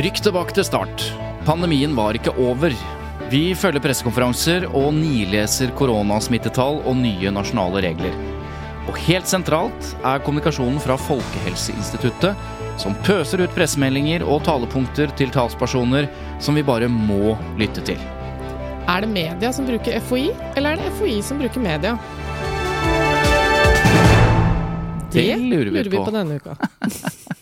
Rykk tilbake til start. Pandemien var ikke over. Vi følger pressekonferanser og nileser koronasmittetall og nye nasjonale regler. Og helt sentralt er kommunikasjonen fra Folkehelseinstituttet, som pøser ut pressemeldinger og talepunkter til talspersoner som vi bare må lytte til. Er det media som bruker FHI, eller er det FHI som bruker media? Det lurer vi på. denne uka.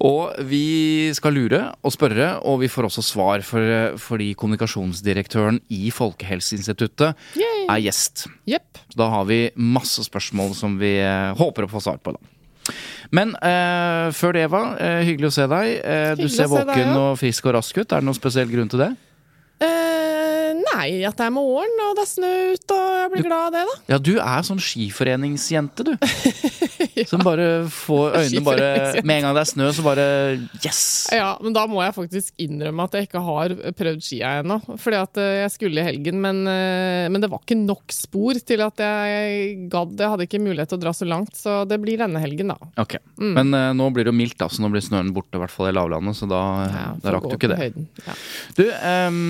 Og vi skal lure og spørre, og vi får også svar for, fordi kommunikasjonsdirektøren i Folkehelseinstituttet Yay. er gjest. Yep. Så da har vi masse spørsmål som vi eh, håper å få svar på. da. Men eh, før det, Eva, eh, hyggelig å se deg. Eh, du ser våken deg, ja. og frisk og rask ut. Er det noen spesiell grunn til det? Eh, nei, at det er morgen og det er snø ute, og jeg blir glad av det, da. Ja, du er sånn skiforeningsjente, du. Som bare får øynene bare Med en gang det er snø, så bare Yes! Ja, men da må jeg faktisk innrømme at jeg ikke har prøvd skia ennå. Fordi at eh, jeg skulle i helgen, men, eh, men det var ikke nok spor til at jeg gadd. Jeg hadde ikke mulighet til å dra så langt, så det blir denne helgen, da. Ok, Men uh, nå blir det jo mildt, da, så nå blir snøen borte, i hvert fall i lavlandet. Så da, Ja, da rakk du ikke det. høyden. Ja. Du, em,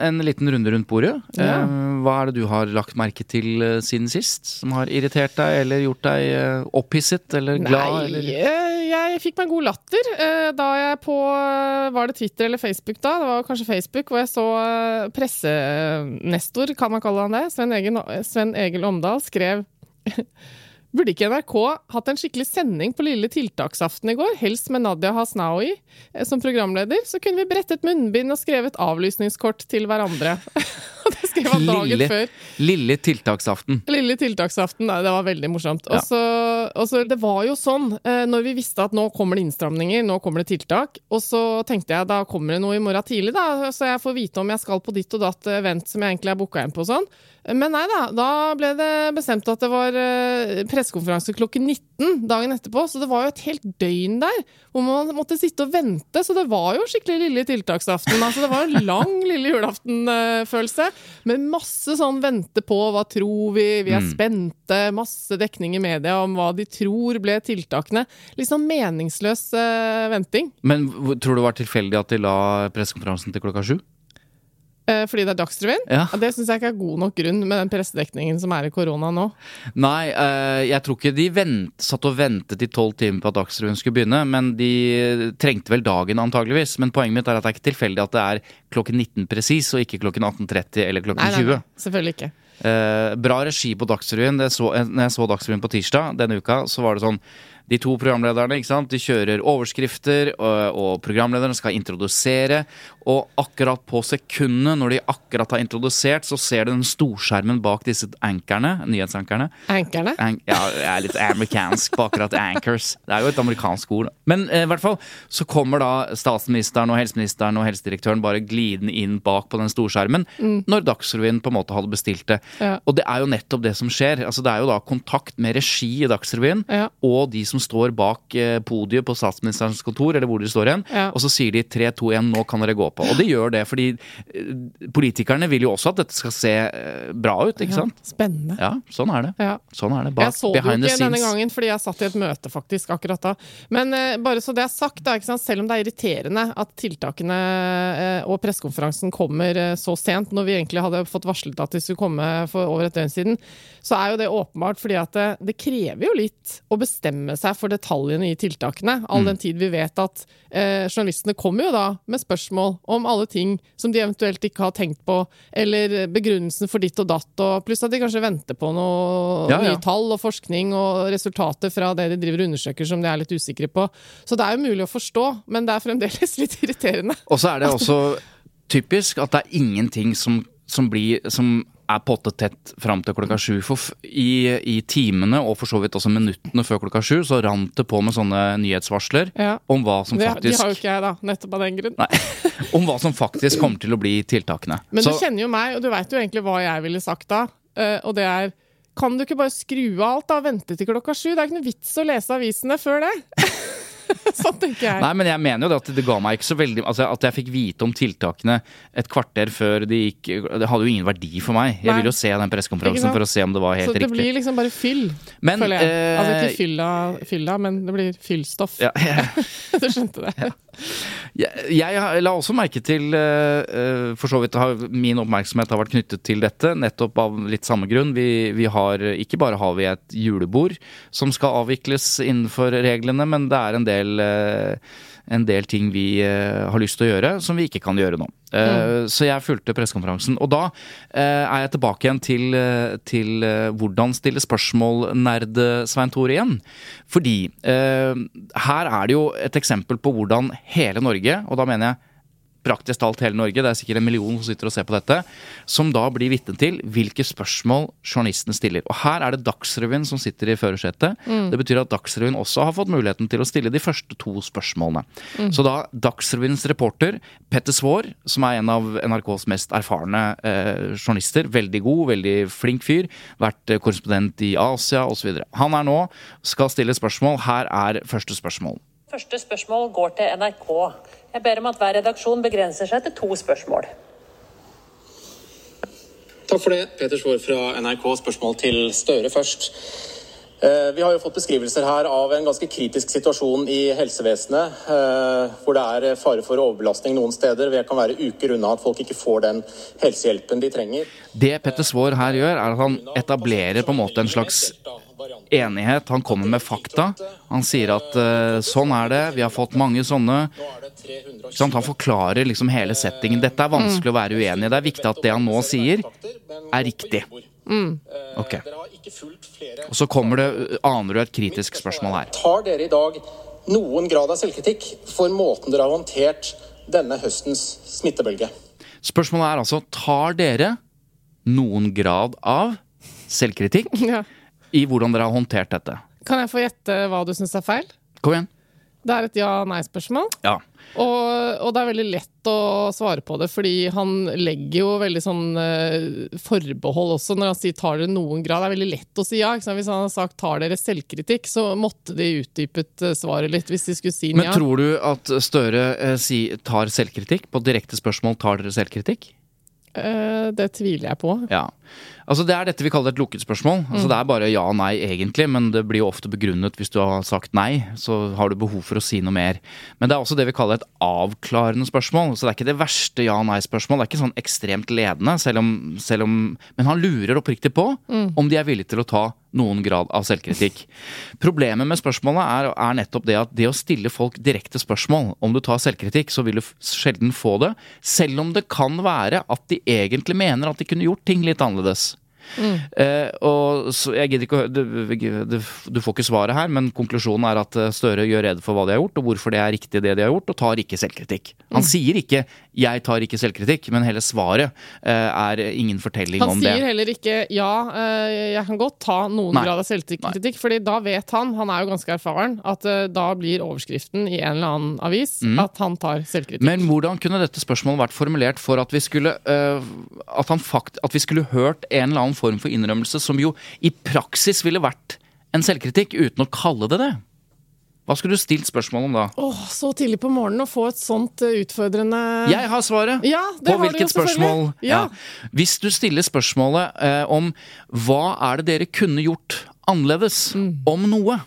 en liten runde rundt bordet. Ja. Em, hva er det du har lagt merke til eh, siden sist? Som har irritert deg, eller gjort deg eh, opphisset, eller glad? Nei, eller? eh, jeg fikk meg god latter eh, da jeg på eh, Var det Twitter eller Facebook da? Det var kanskje Facebook, hvor jeg så eh, pressenestor, kan man kalle han det, Sven Egil, Sven Egil Omdal, skrev Burde ikke NRK hatt en skikkelig sending på lille tiltaksaften i går, helst med Nadia Hasnaoui eh, som programleder? Så kunne vi brettet munnbind og skrevet avlysningskort til hverandre. skrev han dagen Lille, før. lille tiltaksaften. Lille tiltaksaften, nei, det var veldig morsomt. Ja. Og så, det var jo sånn, eh, når vi visste at nå kommer det innstramninger, nå kommer det tiltak, og så tenkte jeg da kommer det noe i morgen tidlig, da, så jeg får vite om jeg skal på ditt og datt event som jeg egentlig er booka inn på sånn. Men nei da, da ble det bestemt at det var eh, pressekonferanse klokken 19 dagen etterpå, så det var jo et helt døgn der hvor man måtte sitte og vente, så det var jo skikkelig lille tiltaksaften. Altså det var en lang lille julaften-følelse, med masse sånn vente på, hva tror vi, vi er spente, masse dekning i media om hva de tror ble tiltakene. Litt sånn meningsløs eh, venting, Men tror du det var tilfeldig at de la pressekonferansen til klokka sju? Eh, fordi det er Dagsrevyen. Ja. Det syns jeg ikke er god nok grunn med den pressedekningen som er i korona nå. Nei, eh, jeg tror ikke de vent, satt og ventet i tolv timer på at Dagsrevyen skulle begynne, men de trengte vel dagen antageligvis. Men poenget mitt er at det er ikke tilfeldig at det er klokken 19 presis, og ikke klokken 18.30 eller klokken Nei, nei, 20. nei, selvfølgelig ikke. Eh, bra regi på Dagsrevyen. Det så, når jeg så Dagsrevyen på tirsdag denne uka, så var det sånn de to programlederne ikke sant? De kjører overskrifter, og, og programlederne skal introdusere. Og akkurat på sekundet, når de akkurat har introdusert, så ser du den storskjermen bak disse ankerne, nyhetsankerne. Ankerne. An ja, jeg er litt amerikansk på akkurat anchors. Det er jo et amerikansk ord. Men eh, i hvert fall så kommer da statsministeren og helseministeren og helsedirektøren bare glidende inn bak på den storskjermen når Dagsrevyen på en måte hadde bestilt det. Ja. Og det er jo nettopp det som skjer. Altså Det er jo da kontakt med regi i Dagsrevyen Ja. og de som står bak eh, podiet på statsministerens kontor, eller hvor de står igjen, Ja. og så sier de 3, 2, 1, nå kan dere gå på. Og de gjør det fordi eh, politikerne vil jo også at dette skal se eh, bra ut, ikke sant? Spennende. Ja, sånn er det. Ja. Sånn er det. Bak, jeg så det jo ikke denne gangen fordi jeg satt i et møte faktisk akkurat da. Men eh, bare så det er sagt, da, ikke sant? selv om det er irriterende at tiltakene eh, og pressekonferansen kommer eh, så sent, når vi egentlig hadde fått varslet at de skulle komme for over et døgn siden, så er jo det åpenbart fordi at det, det krever jo litt å bestemme seg for detaljene i tiltakene, all den tid vi vet at eh, journalistene kommer jo da med spørsmål om alle ting som de eventuelt ikke har tenkt på, eller begrunnelsen for ditt og datt, og pluss at de kanskje venter på noe Ja, ja. nye tall og forskning og resultater fra det de driver og undersøker som de er litt usikre på. Så det er jo mulig å forstå, men det er fremdeles litt irriterende. Og så er det også typisk at det er ingenting som, som blir som er pottetett fram til klokka sju. For i, i timene, og for så vidt også minuttene før klokka sju, så rant det på med sånne nyhetsvarsler Ja. om hva som Det, de faktisk har jo ikke jeg, da, nettopp av den grunn. Nei, om hva som faktisk kommer til å bli tiltakene. Men Så- du kjenner jo meg, og du veit jo egentlig hva jeg ville sagt da. eh, og det er Kan du ikke bare skru av alt da vente til klokka sju? Det er ikke noe vits å lese avisene før det. sånn tenker jeg. Nei, men jeg mener jo det at det ga meg ikke så veldig Altså At jeg fikk vite om tiltakene et kvarter før de gikk Det hadde jo ingen verdi for meg. Jeg Nei. ville jo se den pressekonferansen for å se om det var helt riktig. Så det riktig. blir liksom bare fyll, Men, føler jeg. altså eh, ikke fylla, fylla, men det blir fyllstoff. Ja, ja. du skjønte det? Jeg, jeg la også merke til eh, eh, For så vidt har min oppmerksomhet har vært knyttet til dette, nettopp av litt samme grunn. Vi, vi har Ikke bare har vi et julebord som skal avvikles innenfor reglene, men det er en del eh, en del ting vi eh, har lyst til å gjøre som vi ikke kan gjøre nå. Mm. Så jeg fulgte pressekonferansen. Og da eh, er jeg tilbake igjen til, eh, til eh, hvordan stille spørsmål-nerd Svein Tore igjen. Fordi eh, her er det jo et eksempel på hvordan hele Norge, og da mener jeg praktisk talt hele Norge, det er sikkert en million som sitter og ser på dette, som da blir vitne til hvilke spørsmål journalistene stiller. Og her er det Dagsrevyen som sitter i førersetet. Det betyr at Dagsrevyen også har fått muligheten til å stille de første to spørsmålene. Så da Dagsrevyens reporter Petter Svaar, som er en av NRKs mest erfarne eh, journalister, veldig god, veldig flink fyr, vært eh, korrespondent i Asia osv. Han er nå, skal stille spørsmål. Her er første spørsmål. Første spørsmål går til NRK. Jeg ber om at hver redaksjon begrenser seg til to spørsmål. Takk for det, Peter Svaar fra NRK. Spørsmål til Støre først. Eh, Vi har jo fått beskrivelser her av en ganske kritisk situasjon i helsevesenet, eh, hvor det er fare for overbelastning noen steder. Vi kan være uker unna at folk ikke får den helsehjelpen de trenger. Det Petter Svaar her gjør, er at han etablerer på en måte en slags enighet. Han kommer med fakta. Han sier at eh, sånn er det, vi har fått mange sånne. Nå det 320 Ikke sant? Han forklarer liksom hele settingen. Dette er vanskelig å være uenig i. Det er viktig at det han nå sier, er riktig. Ok. Dere har ikke fulgt flere Og så kommer det, aner du et kritisk spørsmål her. Tar dere i dag noen grad av selvkritikk for måten dere har håndtert denne høstens smittebølge? Spørsmålet er altså, tar dere noen grad av selvkritikk Ja. i hvordan dere har håndtert dette? Kan jeg få gjette hva du syns er feil? Kom igjen. Det er et ja-nei-spørsmål. Ja. Og, og det er veldig lett å svare på det, fordi han legger jo veldig sånn eh, forbehold også når han sier 'tar dere noen grad'. Det er veldig lett å si ja. Ikke sant? Hvis han har sagt 'tar dere selvkritikk', så måtte de utdypet eh, svaret litt hvis de skulle si Men ja. tror du at Støre eh, si, tar selvkritikk? På direkte spørsmål tar dere selvkritikk? Eh, det tviler jeg på. Ja. Altså Det er dette vi kaller et lukket spørsmål. Altså Det er bare ja og nei, egentlig, men det blir jo ofte begrunnet hvis du har sagt nei. Så har du behov for å si noe mer. Men det er også det vi kaller et avklarende spørsmål. Så det er ikke det verste ja og nei-spørsmål. Det er ikke sånn ekstremt ledende, selv om, selv om Men han lurer oppriktig på om de er villige til å ta noen grad av selvkritikk. Problemet med spørsmålet er, er nettopp det at det å stille folk direkte spørsmål om du tar selvkritikk, så vil du sjelden få det. Selv om det kan være at de egentlig mener at de kunne gjort ting litt annerledes. Eh, og så jeg gidder ikke å du, du, du får ikke svaret her, men konklusjonen er at eh, Støre gjør rede for hva de har gjort, og hvorfor det er riktig det de har gjort, og tar ikke selvkritikk. Han sier ikke 'jeg tar ikke selvkritikk', men hele svaret eh, er ingen fortelling Han om sier heller ikke ja, jeg kan godt ta noen Nei. grad av selvkritikk, fordi da vet han, han er jo ganske erfaren, at da blir overskriften i en eller annen avis at han tar selvkritikk. Mm. Men hvordan kunne dette spørsmålet vært formulert for at vi skulle øh, at, han fakt, at vi skulle hørt en eller annen form for innrømmelse som jo i praksis ville vært en selvkritikk, uten å kalle det det? Hva skulle du stilt spørsmål om da? Åh, så tidlig på morgenen å få et sånt eh, utfordrende Jeg har svaret! Ja, det på har du hvilket jo selvfølgelig. spørsmål Ja. Hvis du stiller spørsmålet eh, om hva er det dere kunne gjort annerledes Mm. om noe?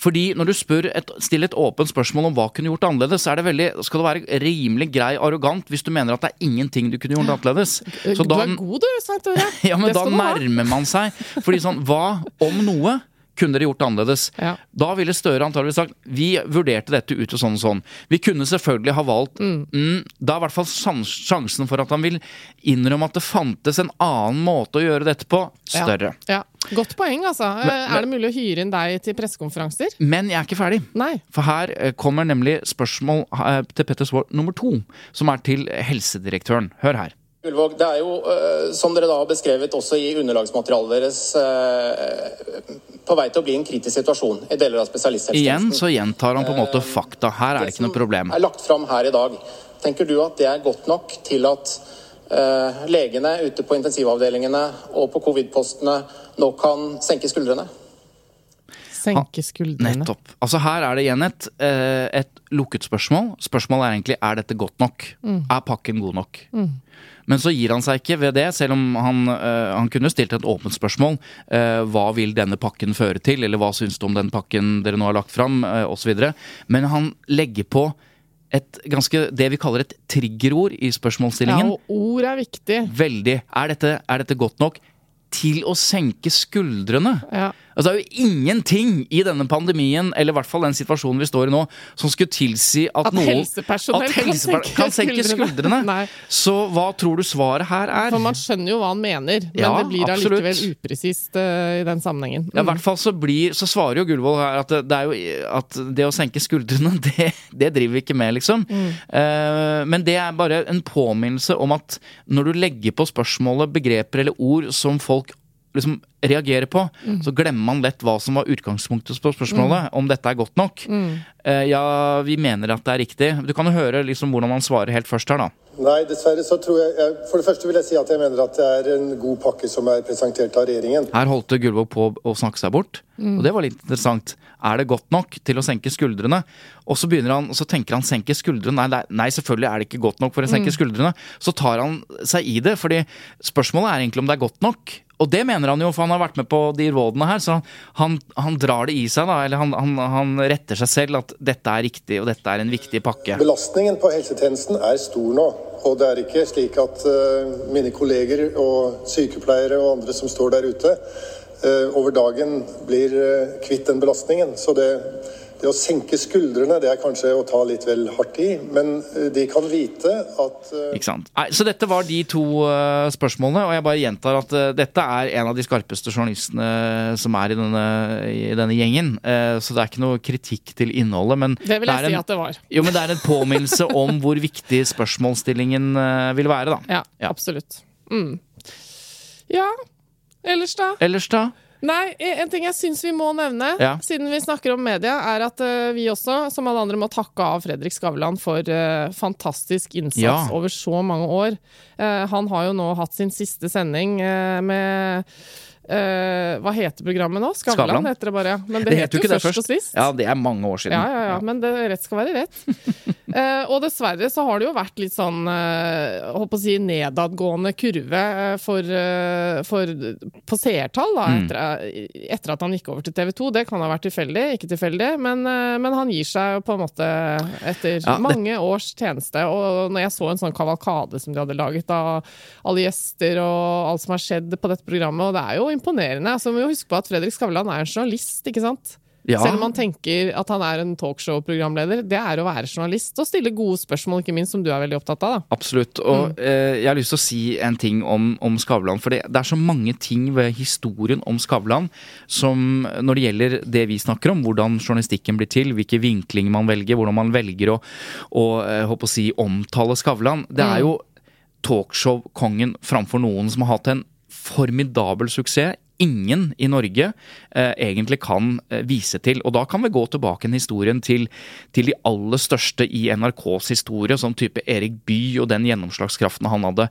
Fordi når du spør et, stiller et åpent spørsmål om hva kunne gjort annerledes, så er det veldig, skal du være rimelig grei arrogant hvis du mener at det er ingenting du kunne gjort annerledes. Så du da, er god du, Svein Tore. ja, men da nærmer man seg. Fordi sånn, hva om noe kunne dere gjort det annerledes? Ja. Da ville Støre antageligvis sagt vi vurderte dette ut og sånn og sånn. Vi kunne selvfølgelig ha valgt mm. Da er i hvert fall sjansen for at han vil innrømme at det fantes en annen måte å gjøre dette på, større. Ja. Godt poeng, altså. Men, er det mulig å hyre inn deg til pressekonferanser? Men jeg er ikke ferdig. Nei. For her eh, kommer nemlig spørsmål eh, til Petter Svaar nummer to, som er til helsedirektøren. Hør her. Gullvåg, det er jo, eh, som dere da har beskrevet også i underlagsmaterialet deres, eh, på vei til å bli en kritisk situasjon i deler av spesialisthelsetjenesten. Igjen så gjentar han på en måte fakta. Her er det ikke noe problem. Det som er lagt fram her i dag. Tenker du at det er godt nok til at eh, legene ute på intensivavdelingene og på covid-postene nå kan senke skuldrene? Senke skuldrene. Nettopp. Altså Her er det igjen et, eh, et lukket spørsmål. Spørsmålet er egentlig er dette godt nok. Er pakken god nok? Men så gir han seg ikke ved det, selv om han, eh, han kunne stilt et åpent spørsmål. Eh, hva vil denne pakken føre til, eller hva syns du om den pakken dere nå har lagt fram, eh, osv. Men han legger på et ganske, det vi kaller et triggerord i Ja, og ord er viktig. Veldig. Er dette, er dette godt nok til å senke skuldrene? Ja. Altså, det er jo ingenting i denne pandemien, eller i hvert fall den situasjonen vi står i nå, som skulle tilsi at, At noen helsepersonell at helseper- kan senke skuldrene. Nei. Så hva tror du svaret her er? For man skjønner jo hva han mener, men Ja, det blir allikevel upresist uh, i den sammenhengen. Ja, i Mm. hvert fall så, blir, så svarer jo Gullvåg her at det, jo at det å senke skuldrene, det, det driver vi ikke med, liksom. Eh, men det er bare en påminnelse om at når du legger på spørsmålet begreper eller ord som folk liksom reagerer på, så glemmer man lett hva som var utgangspunktet på spørsmålet, om dette er godt nok. Eh, ja, vi mener at det er riktig. Du kan jo høre liksom hvordan han svarer helt først her, da. Nei, dessverre så tror jeg, jeg For det første vil jeg si at jeg mener at det er en god pakke som er presentert av regjeringen. Her holdt Gullvåg på å snakke seg bort, og det var litt interessant. Er det godt nok til å senke skuldrene? Og så begynner han, og så tenker han senke skuldrene. Nei, nei, nei, selvfølgelig er det ikke godt nok for å senke skuldrene. Så tar han seg i det, fordi spørsmålet er egentlig om det er godt nok. Og det mener han jo, for han har vært med på de rådene her, så han, han drar det i seg, da. Eller han, han, han retter seg selv at dette er riktig, og dette er en viktig pakke. Belastningen på helsetjenesten er stor nå. Og det er ikke slik at uh, mine kolleger og sykepleiere og andre som står der ute, uh, over dagen blir uh, kvitt den belastningen. Så det, det å senke skuldrene, det er kanskje å ta litt vel hardt i. Men eh, de kan vite at eh, Ikke sant? Nei, så dette var de to eh, spørsmålene, og jeg bare gjentar at dette er en av de skarpeste journalistene som er i denne, i denne gjengen. Eh, så det er ikke noe kritikk til innholdet, men Det vil jeg er si en, at det var. Jo, men det er en påminnelse om hvor viktig spørsmålsstillingen vil være, da. Ja, Ja. absolutt. Mm. Ja, ellers da? Ellers, da? Nei, en ting jeg syns vi må nevne, Ja. siden vi snakker om media, er at uh, vi også, som alle andre, må takke av Fredrik Skavlan for uh, fantastisk innsats Ja. over så mange år. Uh, han har jo nå hatt sin siste sending eh, med eh, Hva heter programmet nå? Skavlan, Skavlan. heter det bare. ja. Men det, heter jo ikke det Først og Sist. Ja, det er mange år siden. Ja, ja, ja, men det, rett skal være rett. uh, og dessverre så har det jo vært litt sånn uh, håper å si nedadgående kurve eh, for, eh, for på seertall da, Mm. etter, etter at han gikk over til TV 2. Det kan ha vært tilfeldig, ikke tilfeldig, men, eh, men han gir seg jo på en måte etter Ja, det- mange års tjeneste. Og når jeg så en sånn kavalkade som de hadde laget av alle gjester og alt som har skjedd på dette programmet, og det er jo imponerende. Altså, vi må huske på at Fredrik Skavlan er en journalist, ikke sant? Ja. Selv om man tenker at han er en talkshow-programleder. Det er å være journalist og stille gode spørsmål, ikke minst, som du er veldig opptatt av. da. Absolutt. Og eh, jeg har lyst til å si en ting om, om Skavlan. For det, det er så mange ting ved historien om Skavlan som når det gjelder det vi snakker om, hvordan journalistikken blir til, hvilke vinklinger man velger, hvordan man velger å, å eh, å si, omtale Skavlan. Det er jo talkshow-kongen framfor noen som har hatt en formidabel suksess. Ingen i Norge eh, egentlig kan eh, vise til. Og da kan vi gå tilbake i historien til, til de aller største i NRKs historie, som type Erik Bye og den gjennomslagskraften han hadde.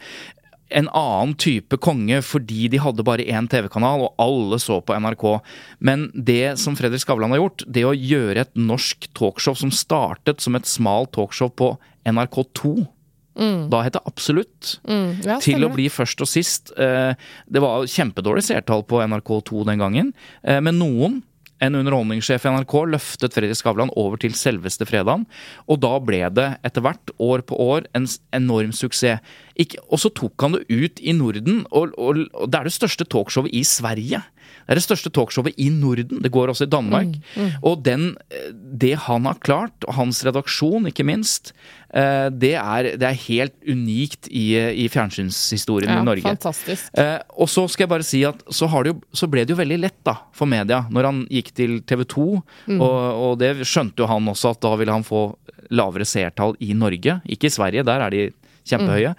En annen type konge fordi de hadde bare én TV-kanal, og alle så på NRK. Men det som Fredrik Skavlan har gjort, det å gjøre et norsk talkshow som startet som et smalt talkshow på NRK2 Da het det Absolutt Ja, til å bli først og sist. Eh, Det var kjempedårlig seertall på NRK2 den gangen, eh, men noen en underholdningssjef i NRK løftet Fredrik Skavlan over til selveste fredagen. Og da ble det etter hvert, år på år, en enorm suksess. Ikke, og så tok han det ut i Norden, og, og, og det er det største talkshowet i Sverige. Det er det største talkshowet i Norden. Det går også i Danmark. Og den, eh, det han har klart, og hans redaksjon ikke minst, eh, det er, det er helt unikt i, i fjernsynshistorien Ja, i Norge. fantastisk. Eh, og så skal jeg bare si at så, har det jo, så ble det jo veldig lett da, for media når han gikk til TV 2. Mm. Og, og det skjønte jo han også, at da ville han få lavere seertall i Norge. Ikke i Sverige, der er de kjempehøye.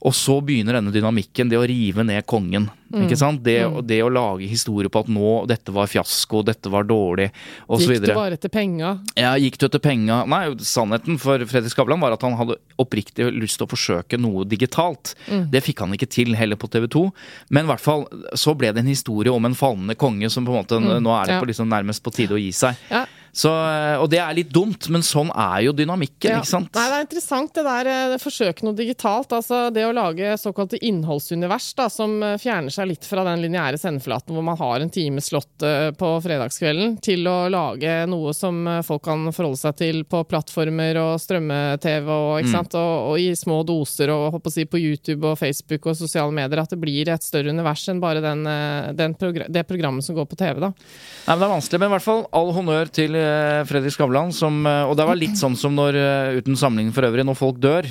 Og så begynner denne dynamikken, det å rive ned kongen. Mm. ikke sant? Det, det å lage historie på at nå, dette var fiasko, dette var dårlig, osv. Gikk du bare etter penga? Ja, gikk du etter penga? Nei, sannheten for Fredrik Skavlan var at han hadde oppriktig lyst til å forsøke noe digitalt. Det fikk han ikke til heller på TV 2. Men i hvert fall så ble det en historie om en fallende konge som på en måte Nå er det på liksom nærmest på tide å gi seg. Ja. Så, og det er litt dumt, men sånn er jo dynamikken, Ja. ikke sant? Nei, det er interessant det der eh, forsøket noe digitalt. Altså det å lage såkalte innholdsunivers da, som eh, fjerner seg litt fra den lineære sendeflaten hvor man har en time slått eh, på fredagskvelden, til å lage noe som folk kan forholde seg til på plattformer og strømme-TV og, Mm. Og, og i små doser og håper å si, på YouTube og Facebook og sosiale medier. At det blir et større univers enn bare den, den progr det programmet som går på TV. da. Nei, men Det er vanskelig, men i hvert fall all honnør til Fredrik Skavlan. Eh, og det var litt sånn som når, eh, uten sammenligning for øvrig, når folk dør.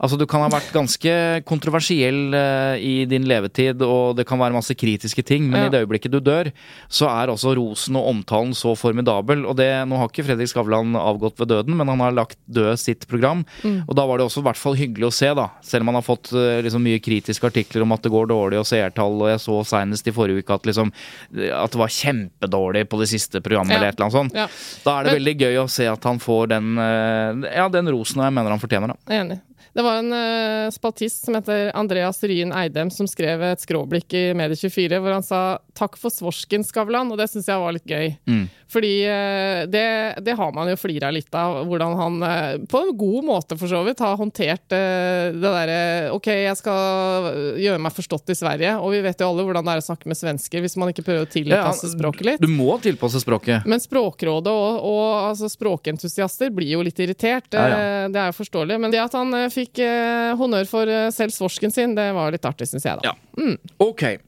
Altså Du kan ha vært ganske kontroversiell uh, i din levetid, og det kan være masse kritiske ting, men Ja. i det øyeblikket du dør, så er også rosen og omtalen så formidabel. Og det, Nå har ikke Fredrik Skavlan avgått ved døden, men han har lagt død sitt program. Og da var det også i hvert fall hyggelig å se, da. Selv om han har fått uh, liksom, mye kritiske artikler om at det går dårlig og seertall, og jeg så senest i forrige uke at, liksom, at det var kjempedårlig på det siste programmet, Ja. eller et eller annet sånt. Ja. Da er det veldig gøy å se at han får den, uh, ja, den rosen og jeg mener han fortjener. da. Enig. Det var en uh, spaltist som heter Andreas Ryen Eidem som skrev et skråblikk i Medie24 hvor han sa 'takk for svorsken, Skavlan', og det syns jeg var litt gøy. Mm. Fordi uh, det, det har man jo flira litt av, hvordan han uh, på en god måte for så vidt har håndtert det derre OK, jeg skal gjøre meg forstått i Sverige, og vi vet jo alle hvordan det er å snakke med svensker hvis man ikke prøver å tilpasse Ja, språket litt. Du må tilpasse språket. Men Språkrådet og, og altså språkentusiaster blir jo litt irritert. Ja, ja. Det er jo forståelig. Men det at han eh, fikk uh, honnør for uh, selv svorsken sin, det var litt artig, syns jeg, da. Ja. Ok.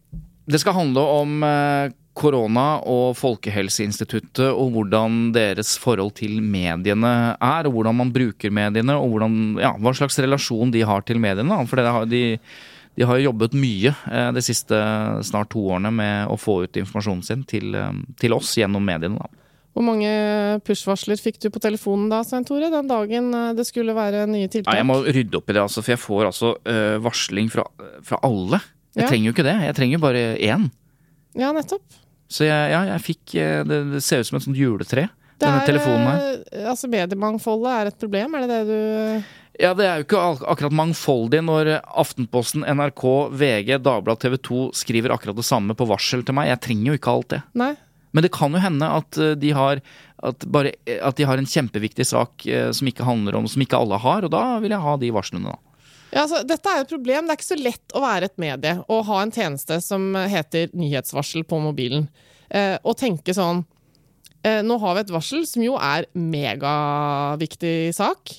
Det skal handle om eh, korona og Folkehelseinstituttet og hvordan deres forhold til mediene er, og hvordan man bruker mediene, og hvordan, ja, hva slags relasjon de har til mediene. For det har, de, de har jo jobbet mye de siste snart to årene med å få ut informasjonen sin til, til oss gjennom mediene. da. Hvor mange push-varsler fikk du på telefonen da, Svein Tore, den dagen eh, det skulle være nye tiltak? Ja, jeg må rydde opp i det, altså, for jeg får altså uh, varsling fra, fra alle. Jeg Ja. trenger jo ikke det. Jeg trenger jo bare én. Ja, nettopp. Så jeg, ja, jeg fikk eh, det, det ser ut som et sånt juletre, Det denne er, telefonen her. Altså, mediemangfoldet er et problem, er det det du Ja, det er jo ikke akkurat mangfoldig når Aftenposten, NRK, VG, Dagbladet, TV 2 skriver akkurat det samme på varsel til meg. Jeg trenger jo ikke alt det. Nei? Men det kan jo hende at eh, de har, at bare, at de har en kjempeviktig sak eh, som ikke handler om, som ikke alle har, og da vil jeg ha de varslene, da. Ja, altså, dette er et problem. Det er ikke så lett å være et medie og ha en tjeneste som heter nyhetsvarsel på mobilen. Eh, og tenke sånn eh, Nå har vi et varsel som jo er megaviktig sak.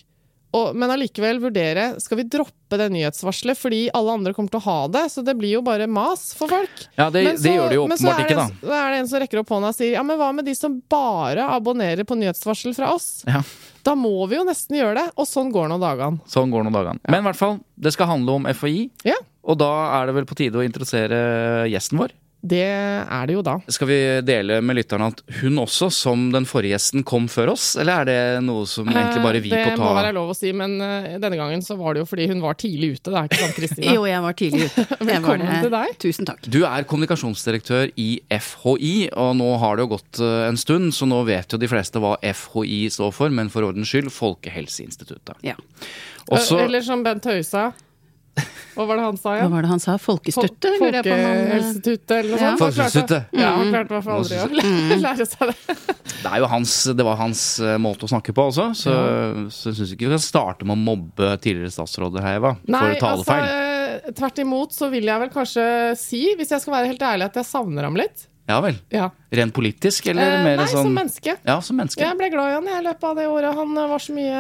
Og, men allikevel vurdere skal vi droppe det nyhetsvarselet fordi alle andre kommer til å ha det. Så det blir jo bare mas for folk. Ja, det, så- det gjør det jo åpenbart det ikke, da. Men Så er det en som rekker opp hånda og sier ja, men hva med de som bare abonnerer på nyhetsvarsel fra oss? Ja, Da må vi jo nesten gjøre det, og sånn går nå dagene. sånn går nå dagene. Men i hvert fall, det skal handle om FHI, Ja, og da er det vel på tide å introdusere gjesten vår. Det er det jo da. Skal vi dele med lytterne at hun også, som den forrige gjesten, kom før oss? Eller er det noe som egentlig bare vi Eh, det må være lov å si, men eh, denne gangen så var det jo fordi hun var tidlig ute. Det er ikke sant, Kristina? Jo, jeg var tidlig ute. Velkommen til deg. Tusen takk. Du er kommunikasjonsdirektør i FHI, og nå har det jo gått eh, en stund, så nå vet jo de fleste hva FHI står for, men for ordens skyld Folkehelseinstituttet. Ja. Også, Eh, Eller som Bent Høie sa. Hva var det han sa Hva igjen? var det han sa? Folkestøtte? eh, Folkehelseinstituttet, eller noe sånt. Ja. Folkehelseinstituttet. Ja, han klarte i hvert fall aldri å lære seg det. det, er jo hans, det var hans eh, måte å snakke på også, så, så jeg syns ikke vi kan starte med å mobbe tidligere statsråder her, Eva, Nei, for talefeil. altså, eh, tvert imot så vil jeg vel kanskje si, hvis jeg skal være helt ærlig, at jeg savner ham litt. Ja vel. Ja. Rent politisk, eller Eh, mer nei, sånn som menneske. Ja, som menneske. Jeg ble glad i han i løpet av det året. Han eh, var så mye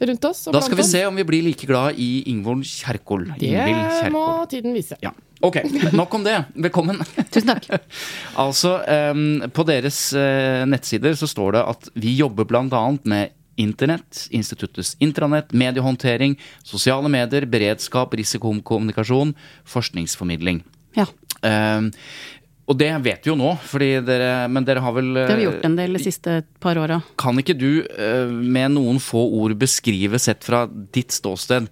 rundt oss. og Da skal vi se om vi blir like glad i Ingvold Kjerkol. Det Kjerkol. må tiden vise. Ja. Ok, nok om det. Velkommen. Tusen takk. altså, um, på deres uh, nettsider så står det at vi jobber bl.a. med Internett, instituttets intranett, mediehåndtering, sosiale medier, beredskap, risikokommunikasjon, forskningsformidling. Ja. Em, og det vet vi jo nå, fordi dere, men dere har vel Det har vi gjort en del de siste par åra. Kan ikke du eh, med noen få ord beskrive, sett fra ditt ståsted,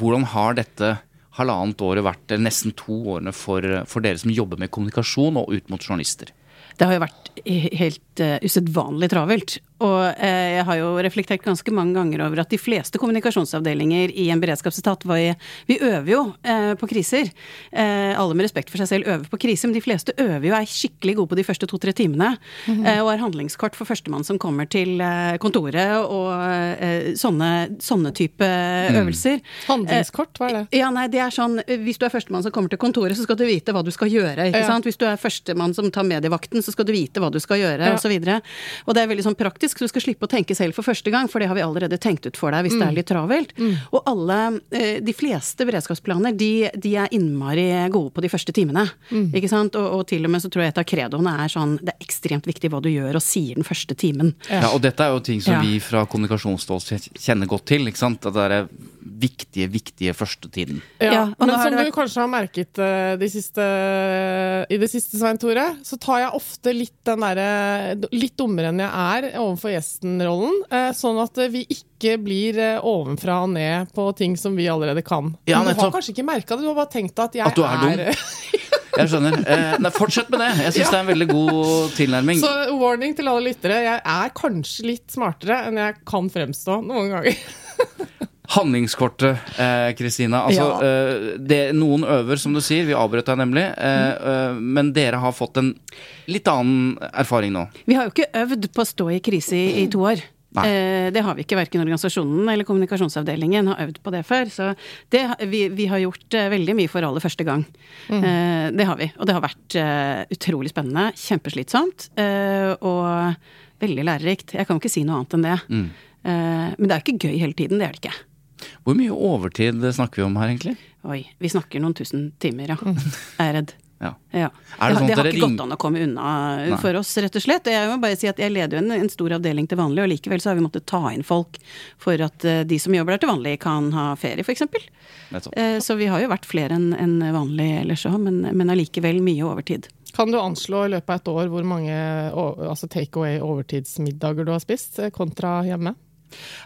hvordan har dette halvannet året vært, eller nesten to årene, for, for dere som jobber med kommunikasjon og ut mot journalister? Det har jo vært helt uh, usedvanlig travelt. Og eh, jeg har jo reflektert ganske mange ganger over at de fleste kommunikasjonsavdelinger i en beredskapsetat var i, Vi øver jo eh, på kriser. Eh, alle med respekt for seg selv øver på kriser, men de fleste øver jo er skikkelig gode på de første to-tre timene. eh, og er handlingskort for førstemann som kommer til eh, kontoret og eh, sånne, sånne type øvelser. Handlingskort, hva er det? Ja, nei, det er sånn, Hvis du er førstemann som kommer til kontoret, så skal du vite hva du skal gjøre. ikke Ja. sant? Hvis du er førstemann som tar medievakten, så skal du vite hva du skal gjøre, Ja. og så videre. Og det er veldig sånn praktisk, så du skal slippe å tenke selv for første gang, for det har vi allerede tenkt ut for deg hvis det er litt travelt. Og alle, eh, de fleste beredskapsplaner, de, de er innmari gode på de første timene. Ikke sant? Og, og til og med så tror jeg et av kredoene er sånn, det er ekstremt viktig hva du gjør og sier den første timen. Ja, og dette er jo ting som Ja. vi fra kommunikasjonsstål kjenner godt til. ikke sant? At det er viktige, viktige førstetiden. Ja, Ja, og men som det du kanskje har merket eh, de siste, i det siste, Svein Tore, så tar jeg ofte litt den derre Litt dummere enn jeg er overfor gjesten-rollen. eh, Sånn at eh, vi ikke blir eh, ovenfra og ned på ting som vi allerede kan. Ja, du har kanskje ikke merka det, du har bare tenkt at jeg At er dum. Jeg skjønner. Eh, nei, fortsett med det. Jeg syns det er en veldig god tilnærming. Så warning til alle lyttere. Jeg er kanskje litt smartere enn jeg kan fremstå noen ganger. Handlingskortet, eh, Kristina. altså, Ja. eh, det, noen øver, som du sier. Vi avbrøt deg nemlig. Eh, mm. men dere har fått en litt annen erfaring nå. Vi har jo ikke øvd på å stå i krise i, i to år. Eh, det har vi ikke, verken organisasjonen eller kommunikasjonsavdelingen har øvd på det før. Så det, vi, vi har gjort eh, veldig mye for aller første gang. Eh, det har vi. Og det har vært eh, utrolig spennende, kjempeslitsomt eh, og veldig lærerikt. Jeg kan jo ikke si noe annet enn det. Mm. men det er ikke gøy hele tiden, det er det ikke. Hvor mye overtid snakker vi om her, egentlig? Oi, vi snakker noen tusen timer, ja. Jeg er redd. Ja. Ja. Er det sånn det, har ikke ring- gått an å komme unna Nei. for oss, rett og slett. Jeg må bare si at jeg leder jo en, en stor avdeling til vanlig, og likevel så har vi måttet ta inn folk for at eh, de som jobber der til vanlig, kan ha ferie, f.eks. Uh, så vi har jo vært flere enn en vanlig ellers òg, men, men allikevel mye overtid. Kan du anslå i løpet av et år hvor mange altså take away overtidsmiddager du har spist, eh, kontra hjemme?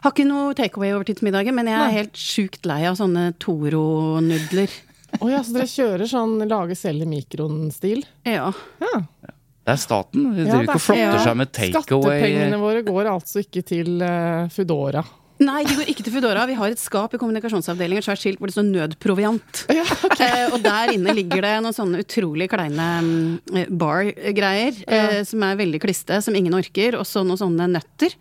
Har ikke noe takeaway over tidsmiddagen, men jeg er Nei. helt sjukt lei av sånne Toro-nudler. Å ja, så dere kjører sånn lage selv i mikroen-stil? Ja. Ja. Det er staten. De Ja, driver ikke og flotter seg med takeaway. Skattepengene våre går altså ikke til uh, Foodora. Nei, de går ikke til Foodora. Vi har et skap i kommunikasjonsavdelingen, et svært skilt hvor det står 'nødproviant'. Ja, Eh, og der inne ligger det noen sånne utrolig kleine mm, bar-greier, eh, som er veldig kliste, som ingen orker, og så noen sånne nøtter.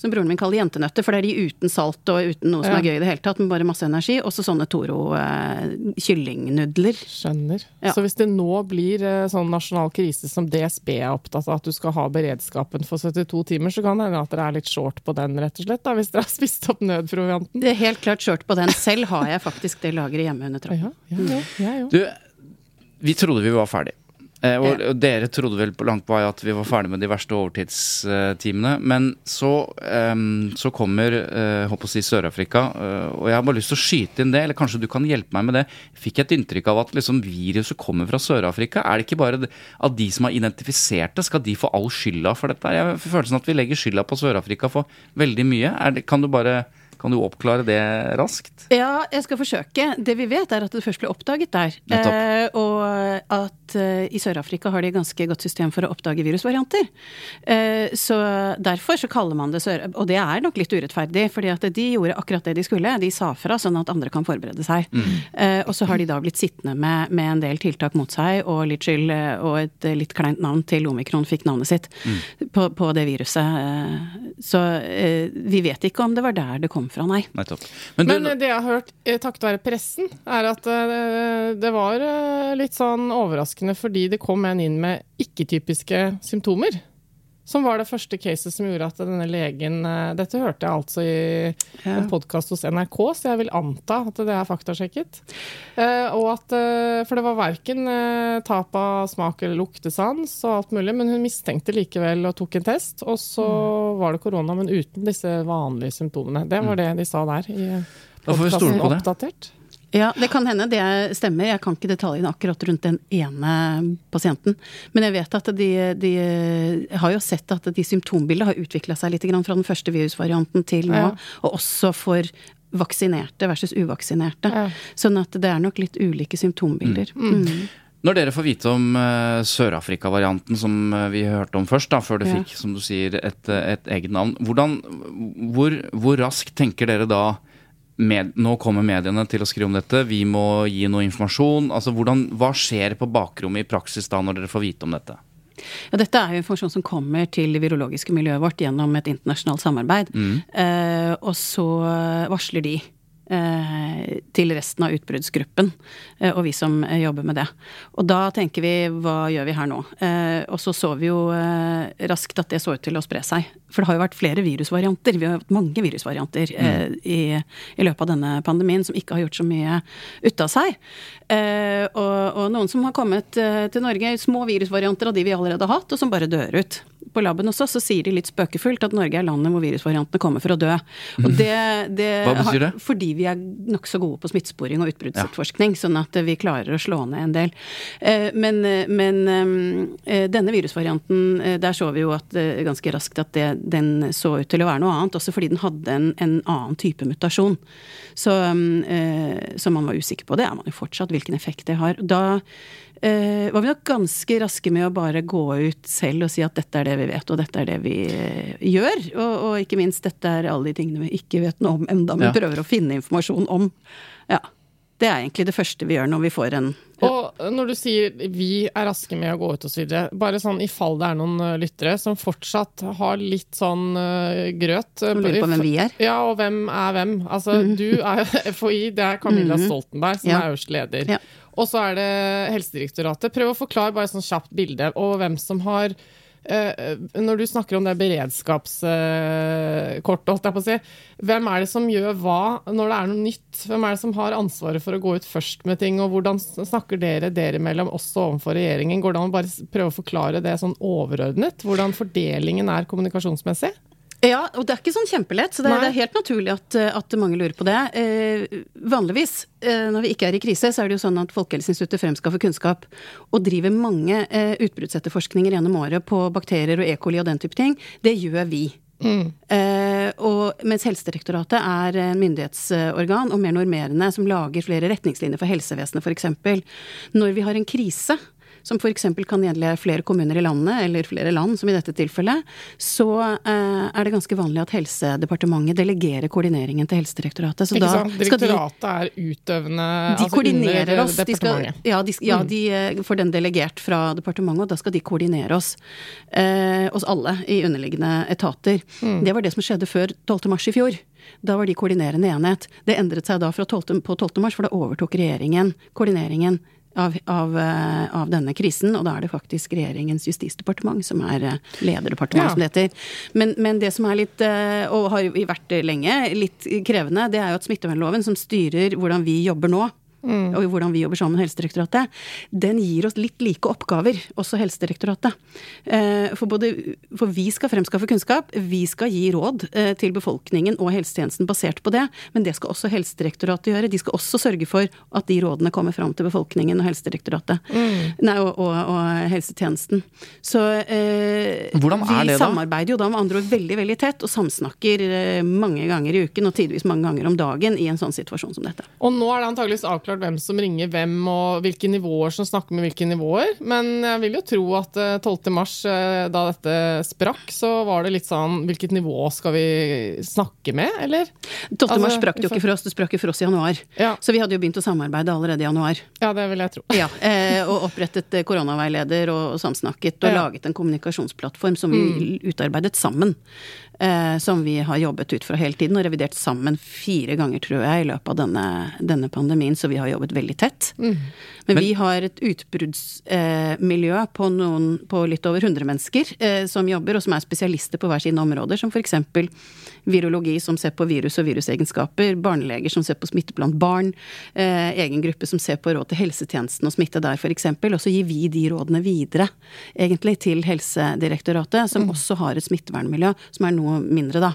Som broren min kaller jentenøtter, for det er de uten salt og uten noe som Ja. er gøy i det hele tatt, men bare masse energi. Og så sånne Toro eh, kyllingnudler. Skjønner. Ja. Så hvis det nå blir eh, sånn nasjonal krise som DSB er opptatt av, at du skal ha beredskapen for 72 timer, så kan det hende at dere er litt short på den, rett og slett, da, hvis dere har spist opp nødprovianten. Det er helt klart short på den. Selv har jeg faktisk det lageret hjemme under trappen. Ja, ja. Du, vi trodde vi var ferdig. Eh, og, og dere trodde vel på langt på vei at vi var ferdig med de verste overtidstimene. Men så, um, så kommer uh, håper å si Sør-Afrika, uh, og jeg har bare lyst til å skyte inn det, eller kanskje du kan hjelpe meg med det. Fikk jeg et inntrykk av at liksom, viruset kommer fra Sør-Afrika? Er det ikke bare at de som har identifisert det, skal de få all skylda for dette? Jeg har følelsen at vi legger skylda på Sør-Afrika for veldig mye. Er det, kan du bare kan du oppklare det raskt? Ja, jeg skal forsøke. Det vi vet, er at det først ble oppdaget der. Eh, og at eh, i Sør-Afrika har de ganske godt system for å oppdage virusvarianter. Eh, så derfor så kaller man det Sør... Og det er nok litt urettferdig, fordi at de gjorde akkurat det de skulle. De sa fra sånn at andre kan forberede seg. Eh, og så har de da blitt sittende med, med en del tiltak mot seg, og litt skyld, eh, og et eh, litt kleint navn til omikron fikk navnet sitt på, på det viruset. Så vi vet ikke om det var der det kom fra, nei. Nettopp. Men, du, Men det jeg har hørt eh, takket være pressen, er at eh, det var eh, litt sånn overraskende fordi det kom en inn med ikke-typiske symptomer. Som var det første caset som gjorde at denne legen eh, Dette hørte jeg altså i en podkast hos NRK, så jeg vil anta at det er faktasjekket. Eh, og at, eh, for det var verken tap av smak eller luktesans og alt mulig, men hun mistenkte likevel og tok en test, og så Mm. var det korona, men uten disse vanlige symptomene. Det var det de sa der. i det. Oppdatert. Ja, det kan hende det stemmer. Jeg kan ikke detaljene akkurat rundt den ene pasienten. Men jeg vet at de, de har jo sett at de symptombildene har utvikla seg litt grann fra den første virusvarianten til nå. Ja. Og også for vaksinerte versus uvaksinerte. Ja. Sånn at det er nok litt ulike symptombilder. Mm. Når dere får vite om uh, Sør-Afrika-varianten som uh, vi hørte om først, da, før det Ja. fikk som du sier, et, eh, et eget navn, hvordan, hvor, hvor raskt tenker dere da med, Nå kommer mediene til å skrive om dette, vi må gi noe informasjon. altså hvordan, Hva skjer på bakrommet i praksis da, når dere får vite om dette? Ja, dette er jo informasjon som kommer til det virologiske miljøet vårt gjennom et internasjonalt samarbeid. Eh, og så varsler de til resten av utbruddsgruppen eh, og vi som eh, jobber med det. Og da tenker vi hva gjør vi her nå? Eh, og så så vi jo eh, raskt at det så ut til å spre seg. For det har jo vært flere virusvarianter. Vi har hatt mange virusvarianter mm. i, i løpet av denne pandemien som ikke har gjort så mye ut av seg. Eh, og, og noen som har kommet eh, til Norge, små virusvarianter av de vi allerede har hatt, og som bare dør ut. På laben også, så sier de litt spøkefullt at Norge er landet hvor virusvariantene kommer for å dø. Og det, det Hva betyr det? har- Fordi vi er nokså gode på smittesporing og utbruddsetterforskning, sånn at vi klarer å slå ned en del. Eh, Men, men eh, denne virusvarianten, eh, der så vi jo at eh, ganske raskt at det, den så ut til å være noe annet, også fordi den hadde en, en annen type mutasjon. Så, eh, så man var usikker på det, er man jo fortsatt, hvilken effekt det har. Da eh, var vi nok ganske raske med å bare gå ut selv og si at dette er det vi vet, og dette er det vi eh, gjør. Og, og ikke minst, dette er alle de tingene vi ikke vet noe om enda, men Ja. prøver å finne informasjon om. Ja. Det er egentlig det første vi gjør når vi får en Og når du sier vi er raske med å gå ut osv., bare sånn i fall det er noen uh, lyttere som fortsatt har litt sånn uh, grøt uh, Som lurer på hvem vi er? Ja, og hvem er hvem? Altså, du er FHI, det er Camilla Mhm. Stoltenberg som Ja. er øverste leder. Ja. Og så er det Helsedirektoratet. Prøv å forklare bare sånn kjapt bilde, og hvem som har eh, når du snakker om det beredskapskortet, si, hvem er det som gjør hva når det er noe nytt? Hvem er det som har ansvaret for å gå ut først med ting, og hvordan snakker dere dere imellom, også overfor regjeringen? Går det an å bare prøve å forklare det sånn overordnet? Hvordan fordelingen er kommunikasjonsmessig? Ja, og det er ikke sånn kjempelett, så det, det er helt naturlig at, eh, at mange lurer på det. Eh, vanligvis, eh, når vi ikke er i krise, så er det jo sånn at Folkehelseinstituttet fremskaffer kunnskap og driver mange eh, utbruddsetterforskninger gjennom året på bakterier og E. coli og den type ting. Det gjør vi. Eh, og mens Helsedirektoratet er en myndighetsorgan og mer normerende som lager flere retningslinjer for helsevesenet f.eks. Når vi har en krise, som f.eks. kan gjelde flere kommuner i landet, eller flere land, som i dette tilfellet, så eh, er det ganske vanlig at Helsedepartementet delegerer koordineringen til Helsedirektoratet. Så da sant? Direktoratet er utøvende de altså koordinerer under oss. De skal, departementet. ja, de, ja, de eh, får den delegert fra departementet, og da skal de koordinere oss. Eh, oss alle i underliggende etater. Det var det som skjedde før 12. mars i fjor. Da var de koordinerende enhet. Det endret seg da fra 12, på 12. mars, for da overtok regjeringen koordineringen av, av, eh, av denne krisen, og da er det faktisk regjeringens justisdepartement som er lederdepartementet lederdepartement, Ja. som det heter. Men, men det som er litt, eh, og har vært lenge, litt krevende, det er jo at smittevernloven, som styrer hvordan vi jobber nå, Mm. og hvordan vi jobber sammen med Helsedirektoratet, den gir oss litt like oppgaver, også Helsedirektoratet. Eh, For, både, for vi skal fremskaffe kunnskap, vi skal gi råd eh, til befolkningen og helsetjenesten basert på det, men det skal også Helsedirektoratet gjøre. De skal også sørge for at de rådene kommer fram til befolkningen og Helsedirektoratet. Nei, og, og, og helsetjenesten. Så eh, vi det samarbeider jo da med andre ord veldig, veldig tett, og samsnakker eh, mange ganger i uken, og tidvis mange ganger om dagen, i en sånn situasjon som dette. Og nå er det antageligvis avklart hvem som ringer hvem, og hvilke nivåer som snakker med hvilke nivåer. Men jeg vil jo tro at eh, 12. mars, eh, da dette sprakk, så var det litt sånn Hvilket nivå skal vi snakke med, eller? 12. mars Altså, sprakk det jo ikke for oss, det sprakk jo for oss i januar. Ja. Så vi hadde jo begynt å samarbeide allerede i januar. Ja, det vil jeg tro. Ja, eh, Og opprettet eh, koronaveileder og samsnakket og Ja. laget en kommunikasjonsplattform som vi utarbeidet sammen. Eh, som vi har jobbet ut fra hele tiden, og revidert sammen fire ganger, tror jeg, i løpet av denne, denne pandemien, så vi har jobbet veldig tett. Men, Men- vi har et utbruddsmiljø eh, på, noen, på litt over 100 mennesker eh, som jobber, og som er spesialister på hver sine områder, som for eksempel virologi som ser på virus og virusegenskaper, barneleger som ser på smitte blant barn, eh, egen gruppe som ser på råd til helsetjenesten og smitte der, f.eks. Og så gir vi de rådene videre, egentlig, til Helsedirektoratet, som også har et smittevernmiljø som er noe mindre, da.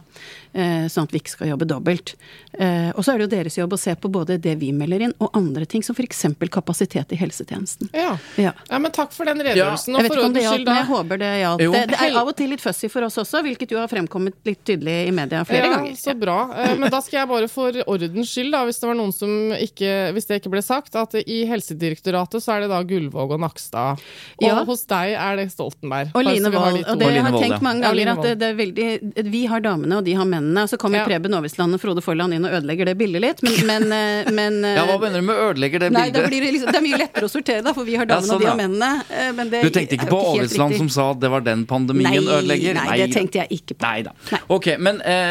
Eh, sånn at vi ikke skal jobbe dobbelt. Eh, og så er det jo deres jobb å se på både det vi melder inn, og andre ting, som f.eks. kapasitet i helsetjenesten. Ja. Ja. ja, men takk for den redegjørelsen. Jeg vet ikke om det hjalp, men jeg håper det hjalp. Det, det er av og til litt fussy for oss også, hvilket jo har fremkommet litt tydelig i media flere ja, ganger. Så bra. Eh, Men da skal jeg bare for ordens skyld, da, hvis det var noen som ikke Hvis det ikke ble sagt, at i Helsedirektoratet så er det da Gullvåg og Nakstad. Og Ja. hos deg er det Stoltenberg. Og Line Wold. de. Og det Og Line har jeg tenkt mange ganger, at det, det er veldig Vi har damene, og de har mennene. Og så kommer Ja. Preben Aavitsland og Frode Forland inn og ødelegger det bildet litt, men, men, eh, men Ja, hva mener du med ødelegger det Nei, bildet? blir det, liksom, det er mye lettere å sortere, da, for vi har Ja, damene sånn, og de har mennene. eh, Men det Du tenkte ikke på Aavitsland som sa at det var den pandemien Nei, ødelegger? nei, det tenkte jeg ikke på. Nei da. Ok, men eh,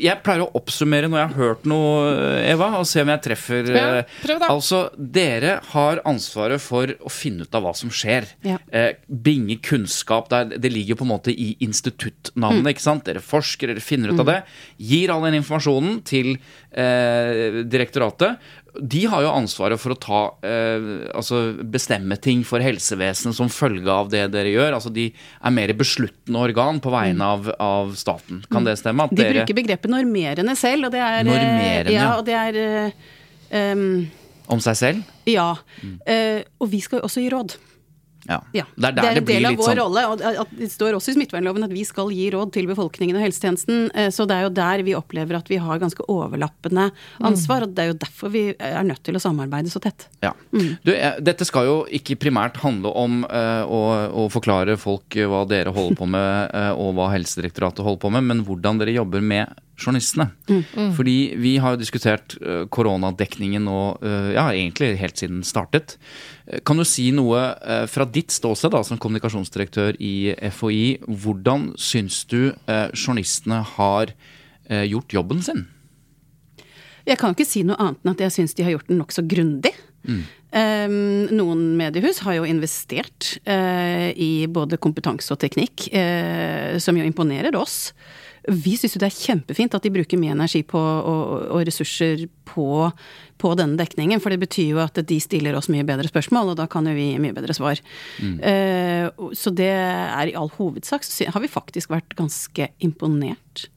jeg pleier å oppsummere når jeg har hørt noe, Eva, og se om jeg treffer. Ja, eh. Altså, dere har ansvaret for å finne ut av hva som skjer. Ja. Eh, bringe kunnskap. Det, er- det ligger på en måte i instituttnavnet, Mm. ikke sant? Dere forsker, dere finner ut av det. Gir all den informasjonen til eh, direktoratet. De har jo ansvaret for å ta, eh, altså bestemme ting for helsevesenet som følge av det dere gjør. Altså De er mer besluttende organ på vegne av, av staten. Kan det stemme? At Mm. De dere, bruker begrepet normerende selv, og det er eh, Normerende, ja. Og det er um, om seg selv? Ja. Eh, og vi skal jo også gi råd. Ja. Ja. Det er der det, en blir del av vår sånn rolle. og Det står også i smittevernloven at vi skal gi råd til befolkningen og helsetjenesten. eh, Så det er jo der vi opplever at vi har ganske overlappende ansvar. Og det er jo derfor vi er nødt til å samarbeide så tett. Ja. Du, eh, dette skal jo ikke primært handle om eh, å, å forklare folk hva dere holder på med, og hva Helsedirektoratet holder på med, men hvordan dere jobber med journalistene. Fordi vi har jo diskutert koronadekningen nå, ja, egentlig helt siden den startet. Eh, Kan du si noe eh, fra ditt ståsted da, som kommunikasjonsdirektør i FHI, hvordan syns du eh, journalistene har gjort jobben sin? Jeg kan ikke si noe annet enn at jeg syns de har gjort den nokså grundig. Eh, noen mediehus har jo investert uh, i både kompetanse og teknikk, uh, som jo imponerer oss. Vi syns jo det er kjempefint at de bruker mye energi på, og, og ressurser på, på denne dekningen, for det betyr jo at de stiller oss mye bedre spørsmål, og da kan jo vi gi mye bedre svar. Eh, og- så det er i all hovedsak så har vi faktisk vært ganske imponert.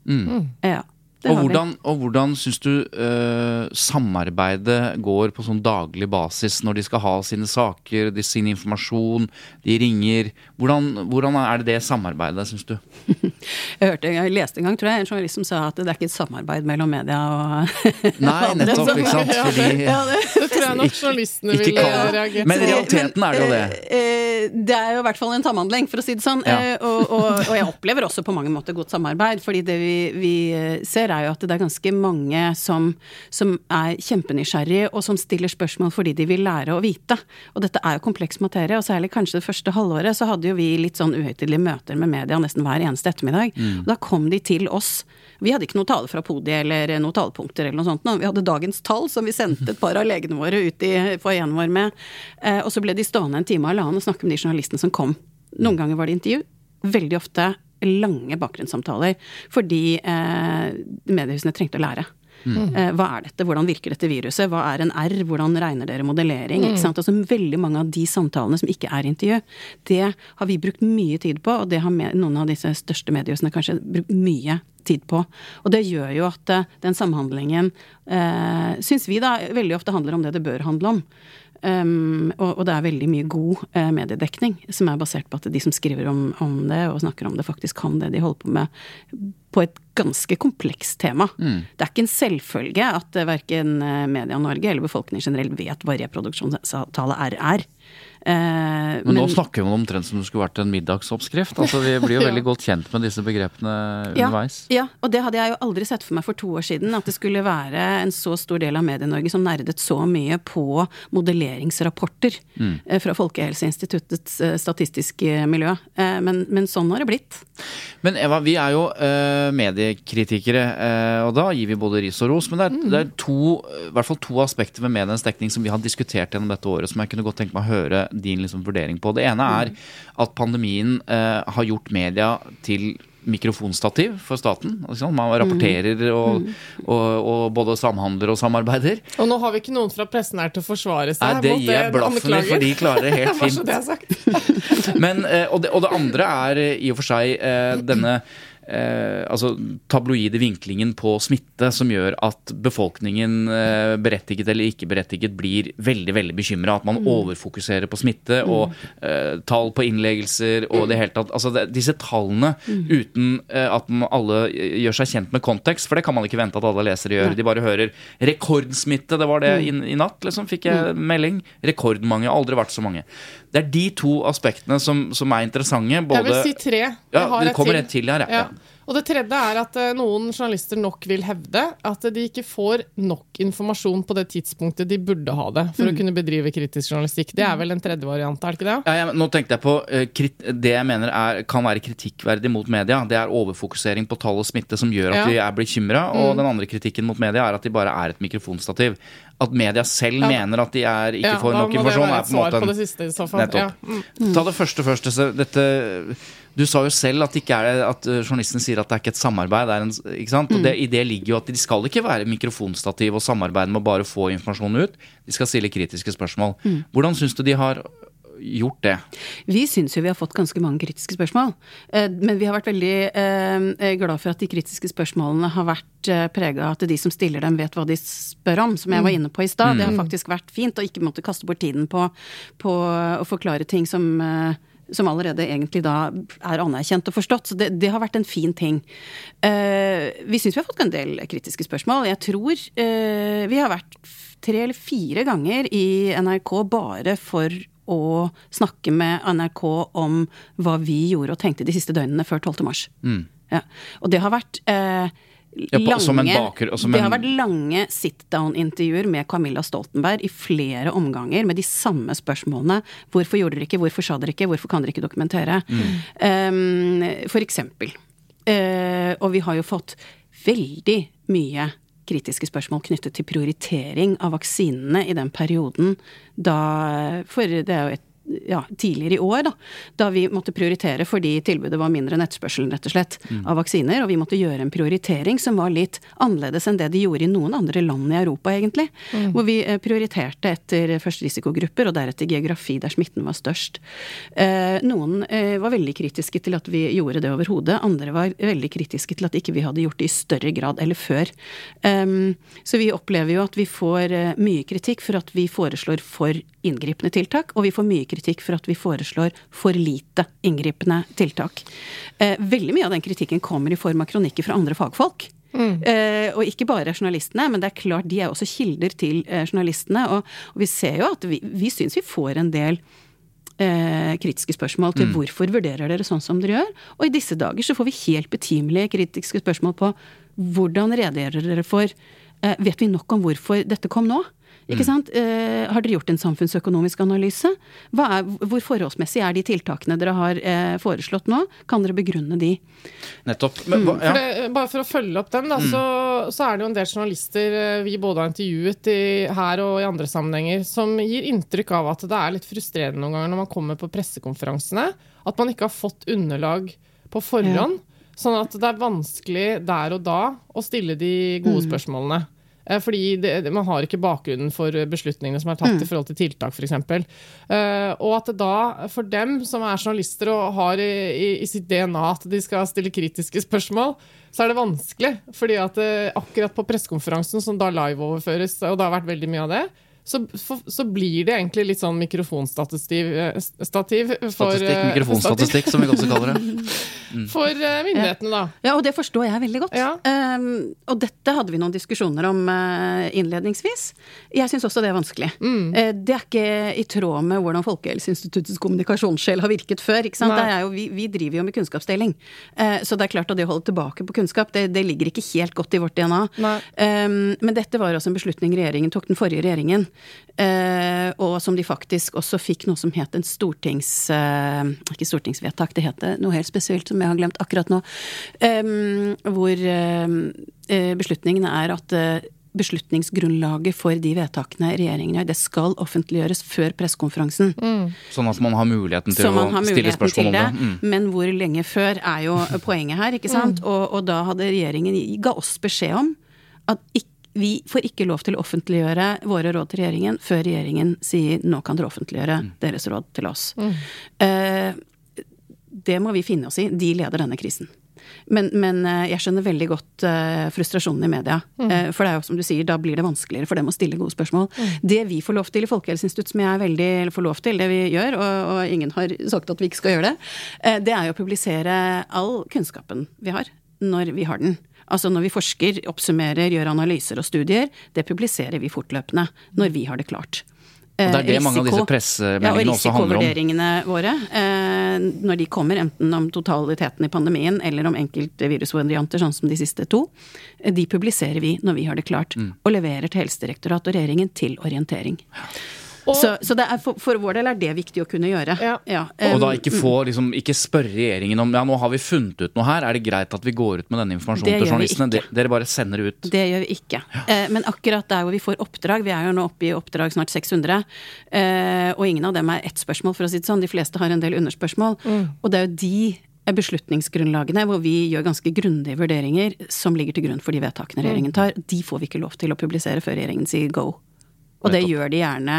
Ja. Det Og har vi. hvordan, og hvordan syns du eh, samarbeidet går på sånn daglig basis når de skal ha sine saker, de, sin informasjon, de ringer? Hvordan, hvordan er det det samarbeidet, syns du? Jeg, hørte, jeg leste en gang, tror jeg, en journalist som sa at det er ikke et samarbeid mellom media og Nei, nettopp, ikke sant? Fordi ja, det, det tror jeg nok journalistene ikke ville reagert Men realiteten er det jo det. Eh, Det er jo i hvert fall en samhandling, for å si det sånn. Ja. Eh, Og, og, og jeg opplever også på mange måter godt samarbeid. fordi det vi, vi eh, ser er jo at det er ganske mange som, som er kjempenysgjerrige, og som stiller spørsmål fordi de vil lære å vite. Og dette er jo kompleks materie, og særlig kanskje det første halvåret så hadde jo vi litt sånn uhøytidelige møter med media nesten hver eneste ettermiddag. Og da kom de til oss. Vi hadde ikke noe tale fra podiet eller noen talepunkter eller noe sånt. Vi hadde dagens tall som vi sendte et par av legene våre ut i foajeen vår med. Eh, Og så ble de stående en time og halvannen og snakke med de journalistene som kom. Noen ganger var det intervju. Veldig ofte lange bakgrunnssamtaler. Fordi eh, mediehusene trengte å lære. Eh, hva er dette, hvordan virker dette viruset, hva er en R, hvordan regner dere modellering? ikke sant? Altså Veldig mange av de samtalene som ikke er intervju, det har vi brukt mye tid på, og det har noen av disse største mediehusene kanskje brukt mye tid på. Og det gjør jo at eh, den samhandlingen eh, syns vi da veldig ofte handler om det det bør handle om. Um, og, og det er veldig mye god uh, mediedekning som er basert på at de som skriver om, om det og snakker om det, faktisk kan det de holder på med på et ganske komplekst tema. Det er ikke en selvfølge at uh, verken Media-Norge eller befolkningen generelt vet hva reproduksjonsavtale er. er. Eh, Men, nå snakker vi omtrent som det skulle vært en middagsoppskrift. Altså, Vi blir jo veldig godt kjent med disse begrepene ja, underveis. ja, og det hadde jeg jo aldri sett for meg for to år siden. At det skulle være en så stor del av Medie-Norge som nerdet så mye på modelleringsrapporter Mm. eh, fra Folkehelseinstituttets eh, statistiske miljø. Eh, men, men sånn har det blitt. Men Eva, vi er jo eh, mediekritikere, eh, og da gir vi både ris og ros. Men det er, Mm. det er to, i hvert fall to aspekter ved medienes dekning som vi har diskutert gjennom dette året, som jeg kunne godt tenke meg å høre din liksom, vurdering på. Det ene er at pandemien eh, har gjort media til mikrofonstativ for staten. Liksom. Man rapporterer og, og, og både samhandler og samarbeider. Og nå har vi ikke noen fra pressen her til å forsvare seg Nei, det mot gir jeg blaffen i, for de klarer det helt fint. det. Men, eh, og, det, og det andre er eh, i og for seg eh, denne eh, altså tabloide vinklingen på smitte som gjør at befolkningen, eh, berettiget eller ikke berettiget, blir veldig veldig bekymra. At man overfokuserer på smitte og eh, tall på innleggelser og det hele tatt. Altså det, disse tallene uten eh, at man alle gjør seg kjent med kontekst, for det kan man ikke vente at alle lesere gjør. De bare hører 'rekordsmitte', det var det i, i natt, liksom, fikk jeg melding. Rekordmange. Aldri vært så mange. Det er de to aspektene som, som er interessante. Både, Jeg vil si tre. Ja, har det kommer et til her, ja. Ja. Og det tredje er at eh, noen journalister nok vil hevde at de ikke får nok informasjon på det tidspunktet de burde ha det for å kunne bedrive kritisk journalistikk. Det er vel en tredje variant, er det ikke det? Ja, ja, nå tenkte jeg på eh, Det jeg mener er, kan være kritikkverdig mot media. Det er overfokusering på tall og smitte som gjør at Ja. vi er bekymra. Og den andre kritikken mot media er at de bare er et mikrofonstativ. At media selv Ja. mener at de er, ikke Ja, får da nok må det være er et på en svar på det siste i så fall. Nettopp. Ja. Mm. Ta det første først. Dette, du sa jo selv at, er, at eh, journalisten sier at det er ikke et samarbeid. Er en, ikke sant? Og det, I det ligger jo at de skal ikke være mikrofonstativ og samarbeide med å bare få informasjonen ut. De skal stille kritiske spørsmål. Hvordan syns du de har gjort det? Vi syns jo vi har fått ganske mange kritiske spørsmål. Eh, Men vi har vært veldig eh, glad for at de kritiske spørsmålene har vært eh, prega av at de som stiller dem, vet hva de spør om, som jeg var inne på i stad. Det har faktisk vært fint å ikke måtte kaste bort tiden på, på å forklare ting som eh, som allerede egentlig da er anerkjent og forstått. Så det, det har vært en fin ting. Uh, vi syns vi har fått en del kritiske spørsmål. Jeg tror uh, vi har vært tre eller fire ganger i NRK bare for å snakke med NRK om hva vi gjorde og tenkte de siste døgnene før 12. mars. Ja. Og det har vært eh, Ja, ba- lange, som en baker- som det har vært lange sit-down-intervjuer med Camilla Stoltenberg i flere omganger med de samme spørsmålene. Hvorfor gjorde dere ikke, hvorfor sa dere ikke, hvorfor kan dere ikke dokumentere? Um, for eksempel. Uh, og vi har jo fått veldig mye kritiske spørsmål knyttet til prioritering av vaksinene i den perioden da For det er jo et ja, tidligere i år, da, da vi måtte prioritere fordi tilbudet var mindre enn etterspørselen, rett og slett, av vaksiner. Og vi måtte gjøre en prioritering som var litt annerledes enn det de gjorde i noen andre land i Europa, egentlig. Hvor vi eh, prioriterte etter først risikogrupper, og deretter geografi der smitten var størst. Eh, noen eh, var veldig kritiske til at vi gjorde det overhodet. Andre var veldig kritiske til at ikke vi hadde gjort det i større grad eller før. Um, så vi opplever jo at vi får eh, mye kritikk for at vi foreslår for inngripende tiltak, og vi får mye kritikk for at vi foreslår for lite inngripende tiltak. Eh, veldig mye av den kritikken kommer i form av kronikker fra andre fagfolk. Eh, og ikke bare journalistene, men det er klart de er også kilder til eh, journalistene. Og, og vi ser jo at vi, vi syns vi får en del eh, kritiske spørsmål til hvorfor vurderer dere sånn som dere gjør. Og i disse dager så får vi helt betimelige kritiske spørsmål på hvordan redegjør dere for Vet vi nok om hvorfor dette kom nå? Ikke sant? Eh, har dere gjort en samfunnsøkonomisk analyse? Hva er, hvor forholdsmessig er de tiltakene dere har eh, foreslått nå? Kan dere begrunne de? Nettopp. Men, mm. ja. For det, bare for å følge opp den, da, så, så er det jo en del journalister eh, vi både har intervjuet i, her og i andre sammenhenger, som gir inntrykk av at det er litt frustrerende noen ganger når man kommer på pressekonferansene, at man ikke har fått underlag på forhånd. Sånn at det er vanskelig der og da å stille de gode spørsmålene. Eh, Fordi det, man har ikke bakgrunnen for beslutningene som er tatt i forhold til tiltak, f.eks. Uh, og at det da, for dem som er journalister og har i, i, i sitt DNA at de skal stille kritiske spørsmål, så er det vanskelig. Fordi at eh, akkurat på pressekonferansen, som da live-overføres, og det har vært veldig mye av det, så, for, så blir det egentlig litt sånn mikrofonstativ eh, stativ for, Statistikk, mikrofonstatistikk, mikrofonstatistikk, som vi også kaller det. Mm. For eh, myndighetene, da. Ja, og det forstår jeg veldig godt. Ja. Um, og dette hadde vi noen diskusjoner om uh, innledningsvis. Jeg syns også det er vanskelig. Mm. Uh, det er ikke i tråd med hvordan Folkehelseinstituttets kommunikasjonssjel har virket før. ikke sant? Det er jo, vi, vi driver jo med kunnskapsdeling. Uh, så det er klart at det å holde tilbake på kunnskap, det, det ligger ikke helt godt i vårt DNA. Um, men dette var også en beslutning regjeringen tok, den forrige regjeringen. Uh, og som de faktisk også fikk noe som het en stortings... uh, ikke stortingsvedtak, det het noe helt spesielt som jeg har glemt akkurat nå. Um, hvor um, uh, beslutningen er at uh, beslutningsgrunnlaget for de vedtakene regjeringen gjør, det skal offentliggjøres før pressekonferansen. Sånn at man har muligheten til har å stille spørsmål til om det. det. Mm. Men hvor lenge før er jo poenget her, ikke sant? Og, og da hadde regjeringen ga oss beskjed om at ikk- vi får ikke lov til å offentliggjøre våre råd til regjeringen før regjeringen sier nå kan dere offentliggjøre deres råd til oss. Eh, det må vi finne oss i. De leder denne krisen. Men, men eh, jeg skjønner veldig godt eh, frustrasjonen i media. Eh, for det er jo som du sier, da blir det vanskeligere for dem å stille gode spørsmål. Det vi får lov til i Folkehelseinstituttet, som jeg er veldig eller får lov til, det vi gjør, og, og ingen har sagt at vi ikke skal gjøre det, eh, det er jo å publisere all kunnskapen vi har, når vi har den. Altså når vi forsker, oppsummerer, gjør analyser og studier, det publiserer vi fortløpende når vi har det klart. Og det er det risiko, mange av disse pressemeldingene ja, også handler om. risikovurderingene våre, eh, når de kommer, enten om totaliteten i pandemien eller om enkelte virusvarianter, sånn som de siste to, eh, de publiserer vi når vi har det klart, Mm. og leverer til Helsedirektoratet og regjeringen til orientering. Og- så så det er, for, for vår del er det viktig å kunne gjøre. Ja. Og da um, ikke få, liksom, ikke spørre regjeringen om ja, nå har vi funnet ut noe her, er det greit at vi går ut med denne informasjonen til journalistene? De- Dere bare sender det ut. Det gjør vi ikke. Eh, Men akkurat der hvor vi får oppdrag, vi er jo nå oppe i oppdrag snart 600, eh, og ingen av dem er ett spørsmål, for å si det sånn. De fleste har en del underspørsmål. Og det er jo de beslutningsgrunnlagene hvor vi gjør ganske grundige vurderinger som ligger til grunn for de vedtakene regjeringen tar. De får vi ikke lov til å publisere før regjeringen sier go. Og det gjør de gjerne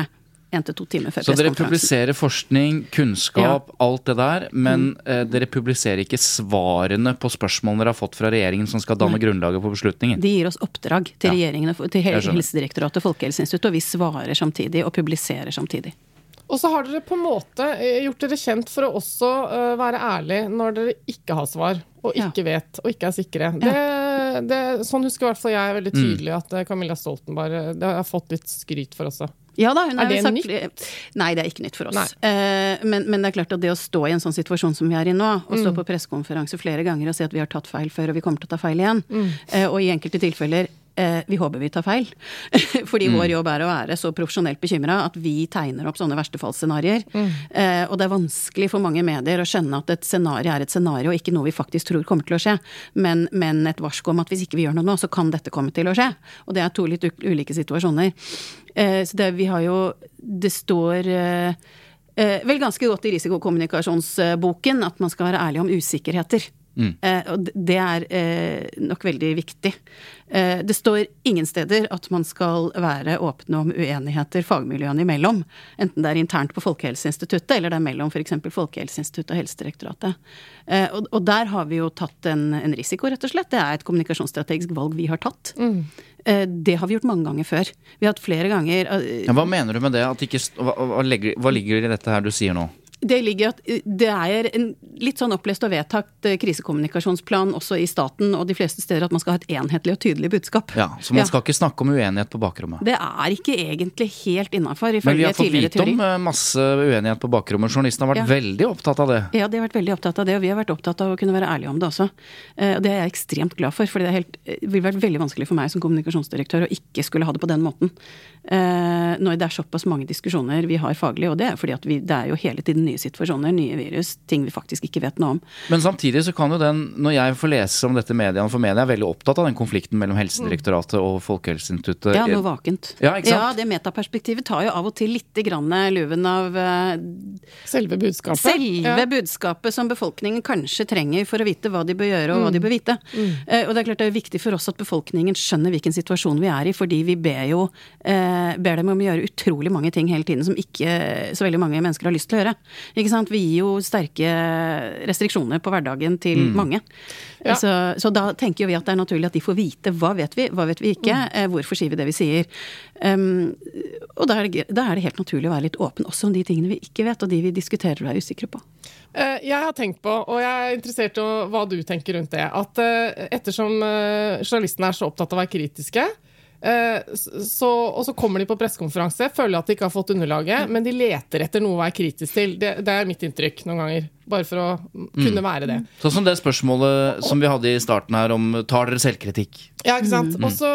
én til to timer før Så dere publiserer forskning, kunnskap, alt det der, men eh, dere publiserer ikke svarene på spørsmålene dere har fått fra regjeringen som skal danne grunnlaget for beslutningen? De gir oss oppdrag til Ja. regjeringen, til. Helsedirektoratet og Folkehelseinstituttet, og vi svarer samtidig og publiserer samtidig. Og så har dere på en måte eh, gjort dere kjent for å også eh, være ærlig når dere ikke har svar, og Ja. ikke vet, og ikke er sikre. Det, det, sånn husker i hvert fall jeg veldig tydelig at Camilla Stoltenberg det har fått litt skryt for også. Ja da, hun Er er det sagt, nytt? Nei, det er ikke nytt for oss. Eh, men, men det er klart at det å stå i en sånn situasjon som vi er i nå, og stå på pressekonferanse flere ganger og si at vi har tatt feil før og vi kommer til å ta feil igjen, eh, og i enkelte tilfeller vi håper vi tar feil. Fordi vår jobb er å være så profesjonelt bekymra at vi tegner opp sånne verstefallsscenarioer. Eh, og det er vanskelig for mange medier å skjønne at et scenario er et scenario, ikke noe vi faktisk tror kommer til å skje, men, men et varsko om at hvis ikke vi gjør noe nå, så kan dette komme til å skje. Og det er to litt ulike situasjoner. Eh, så det, vi har jo Det står eh, eh, vel ganske godt i risikokommunikasjonsboken at man skal være ærlig om usikkerheter. Eh, og det er eh, nok veldig viktig. Eh, det står ingen steder at man skal være åpne om uenigheter fagmiljøene imellom. Enten det er internt på Folkehelseinstituttet, eller det er mellom f.eks. Folkehelseinstituttet og Helsedirektoratet. Eh, og, og der har vi jo tatt en, en risiko, rett og slett. Det er et kommunikasjonsstrategisk valg vi har tatt. Mm. det har vi gjort mange ganger før. Vi har hatt flere ganger Ja, hva mener du med det? At ikke, hva, hva, ligger, hva ligger i dette her du sier nå? Det ligger at eh, det er en litt sånn opplest og vedtatt eh, krisekommunikasjonsplan også i staten og de fleste steder at man skal ha et enhetlig og tydelig budskap. Ja, Så man Ja. skal ikke snakke om uenighet på bakrommet? Det er ikke egentlig helt innafor, Men vi har fått vite om eh, masse uenighet på bakrommet. Journalistene har vært Ja. veldig opptatt av det. Ja, de har vært veldig opptatt av det, og vi har vært opptatt av å kunne være ærlige om det også. Og det er jeg ekstremt glad for, for det helt, det ville vært veldig vanskelig for meg som kommunikasjonsdirektør å ikke skulle ha det på den måten. Når det er såpass mange diskusjoner vi har faglig, og det er fordi at vi, det er jo hele tiden nye situasjoner, nye virus, ting vi faktisk ikke vet noe om. Men samtidig så kan jo den, når jeg får lese om dette i mediene, for media er veldig opptatt av den konflikten mellom Helsedirektoratet og Folkehelseinstituttet. Ja, noe vakent. Ja, ikke sant? Ja, det metaperspektivet tar jo av og til lite grann luven av eh, Selve budskapet. Selve Ja. budskapet som befolkningen kanskje trenger for å vite hva de bør gjøre og hva de bør vite. Eh, og det er klart det er viktig for oss at befolkningen skjønner hvilken situasjon vi er i, fordi vi ber jo eh, ber dem om å gjøre utrolig mange ting hele tiden som ikke så veldig mange mennesker har lyst til å gjøre. Ikke sant? Vi gir jo sterke restriksjoner på hverdagen til mange. Ja. Så, så da tenker jo vi at det er naturlig at de får vite hva vet vi, hva vet vi ikke, mm. hvorfor sier vi det vi sier. Um, og da er, det, da er det helt naturlig å være litt åpen også om de tingene vi ikke vet, og de vi diskuterer og er usikre på. Eh, Jeg har tenkt på, og jeg er interessert i hva du tenker rundt det, at eh, ettersom eh, journalistene er så opptatt av å være kritiske, eh, så, og så kommer de på pressekonferanse, føler at de ikke har fått underlaget, men de leter etter noe å være kritisk til. Det, det er mitt inntrykk noen ganger. Bare for å kunne være det. Sånn som det spørsmålet som vi hadde i starten her om tar dere selvkritikk? Ja, ikke sant? Og, så,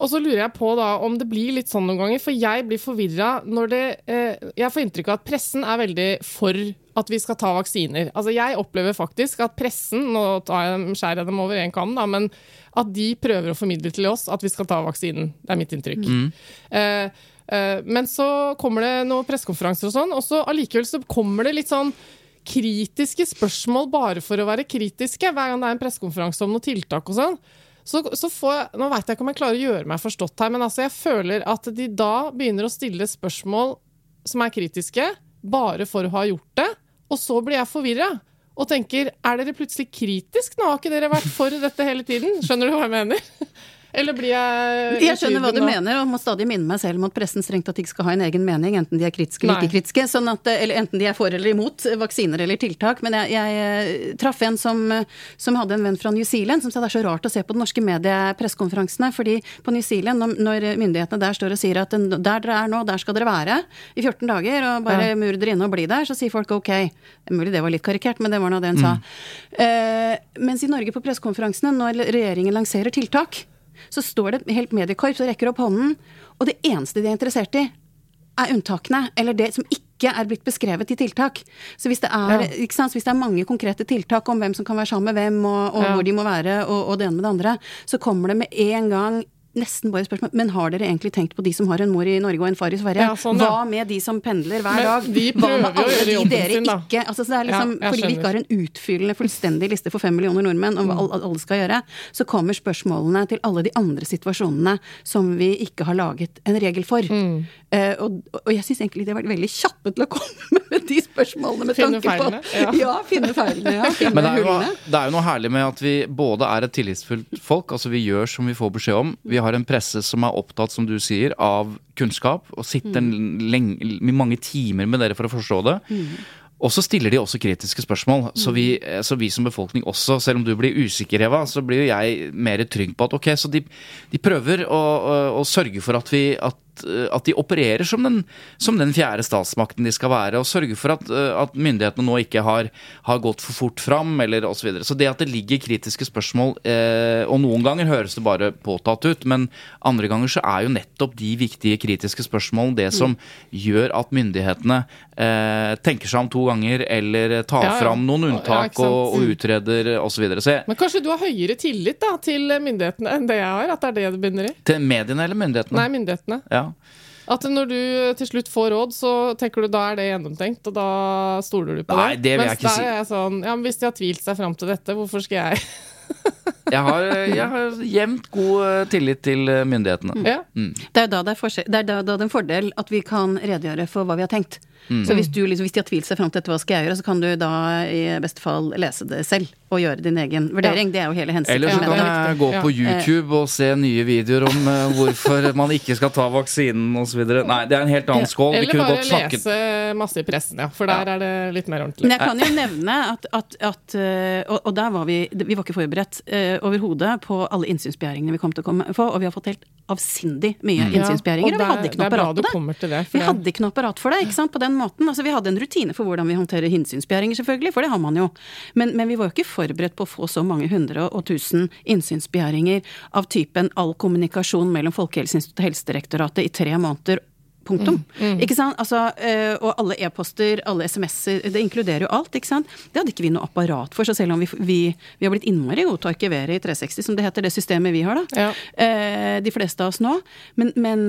og så lurer jeg på da om det blir litt sånn noen ganger, for jeg blir forvirra når det eh, Jeg får inntrykk av at pressen er veldig for at vi skal ta vaksiner. Altså Jeg opplever faktisk at pressen, nå skjærer jeg dem over én kam, da, men at de prøver å formidle til oss at vi skal ta vaksinen. Det er mitt inntrykk. Mm. eh, men så kommer det noen pressekonferanser og sånn, og så allikevel så kommer det litt sånn kritiske spørsmål bare for å være kritiske. Hver gang det er en pressekonferanse om noen tiltak og sånn. Så, så får Nå veit jeg ikke om jeg klarer å gjøre meg forstått her, men altså jeg føler at de da begynner å stille spørsmål som er kritiske, bare for å ha gjort det. Og så blir jeg forvirra og tenker er dere plutselig kritisk? Nå har ikke dere vært for dette hele tiden. Skjønner du hva jeg mener? Eller blir jeg Jeg skjønner hva du nå? mener, og må stadig minne meg selv om at pressen strengt tatt ikke skal ha en egen mening, enten de er kritiske eller ikke kritiske, sånn at, eller enten de er for eller imot vaksiner eller tiltak. Men jeg, jeg eh, traff en som, som hadde en venn fra New Zealand som sa det er så rart å se på de norske mediepressekonferansene, fordi på New Zealand, når, myndighetene der står og sier at der dere er nå, der skal dere være i 14 dager, og bare Ja. mur dere inne og bli der, så sier folk ok. Det er mulig det var litt karikert, men det var nå det hun sa. Eh, mens i Norge på pressekonferansene, når regjeringen lanserer tiltak, så står det helt mediekorps og rekker opp hånden, og det eneste de er interessert i, er unntakene, eller det som ikke er blitt beskrevet i tiltak. Så hvis det er, Ja. sant? Hvis det er mange konkrete tiltak om hvem som kan være sammen med hvem, og, og Ja. hvor de må være, og, og det ene med det andre, så kommer det med en gang nesten bare spørsmål Men har dere egentlig tenkt på de som har en mor i Norge og en far i Sverige? Ja, sånn, ja. Hva med de som pendler hver Men dag? Hva med jo å alle gjøre de jobben dere sin, da. ikke altså, så det er liksom, Ja, Fordi vi ikke har en utfyllende, fullstendig liste for fem millioner nordmenn om hva Mm. alle, skal gjøre, så kommer spørsmålene til alle de andre situasjonene som vi ikke har laget en regel for. Mm. Uh, og, og jeg syns egentlig de har vært veldig kjappe til å komme med de spørsmålene med Finne tanke på feilene, ja. ja, finne feilene. Ja, finne Men det er, jo, det er jo noe herlig med at vi både er et tillitsfullt folk, altså vi gjør som vi får beskjed om. Vi har en presse som er opptatt, som du sier, av kunnskap, og sitter lenge, mange timer med dere for å forstå det. Og så stiller de også kritiske spørsmål. Så vi, så vi som befolkning også, selv om du blir usikker, Eva, så blir jo jeg mer trygg på at ok, så de, de prøver å, å, å sørge for at vi at, at de opererer som den, som den fjerde statsmakten de skal være, og sørge for at, at myndighetene nå ikke har, har gått for fort fram, eller osv. Så, videre. så det at det ligger kritiske spørsmål, eh, og noen ganger høres det bare påtatt ut, men andre ganger så er jo nettopp de viktige kritiske spørsmålene det som gjør at myndighetene eh, tenker seg om to ganger, eller tar Ja, ja. fram noen unntak ja, og, og utreder osv. Men kanskje du har høyere tillit da, til myndighetene enn det jeg har? At det er det det begynner i? til mediene eller myndighetene? Nei, myndighetene. Ja. At når du til slutt får råd, så tenker du da er det gjennomtenkt, og da stoler du på Nei, det. det vil jeg Mens ikke der si. er jeg sånn Ja, men hvis de har tvilt seg fram til dette, hvorfor skal jeg Jeg har, jeg har jevnt god eh, tillit til eh, myndighetene. Ja. Det er da det er, det er da, da det er en fordel at vi kan redegjøre for hva vi har tenkt. Mm. Så hvis, du, liksom, hvis de har tvilt seg fram til dette, hva skal jeg gjøre, så kan du da i beste fall lese det selv og gjøre din egen vurdering. Det er jo hele hensikten. Eller så kan jeg gå på YouTube og se nye videoer om uh, hvorfor man ikke skal ta vaksinen osv. Nei, det er en helt annen skål. Vi Eller kunne bare godt snakket lese masse i pressen, ja. For der Ja. er det litt mer ordentlig. Men jeg kan jo nevne at, at, at øh, og, og der var vi Vi var ikke forberedt uh, overhodet på alle innsynsbegjæringene vi kom til å komme få, og vi har fått helt avsindig mye mm. innsynsbegjæringer, og, det vi hadde ikke noe apparat på det. det. Vi hadde ikke noe apparat for det, ikke sant, på den måten. Altså, vi hadde en rutine for hvordan vi håndterer innsynsbegjæringer, selvfølgelig, for det har man jo. Men, men vi var jo ikke forberedt på å få så mange hundre og tusen innsynsbegjæringer av typen all kommunikasjon mellom Folkehelseinstituttet og Helsedirektoratet i tre måneder. Punktum. Mm, Ikke sant? Altså, øh, og alle e-poster, alle SMS-er, det inkluderer jo alt. ikke sant? Det hadde ikke vi noe apparat for, så selv om vi, vi, vi har blitt innmari gode til å arkivere i 360, som det heter, det systemet vi har, da. Ja. Eh, de fleste av oss nå. Men, men,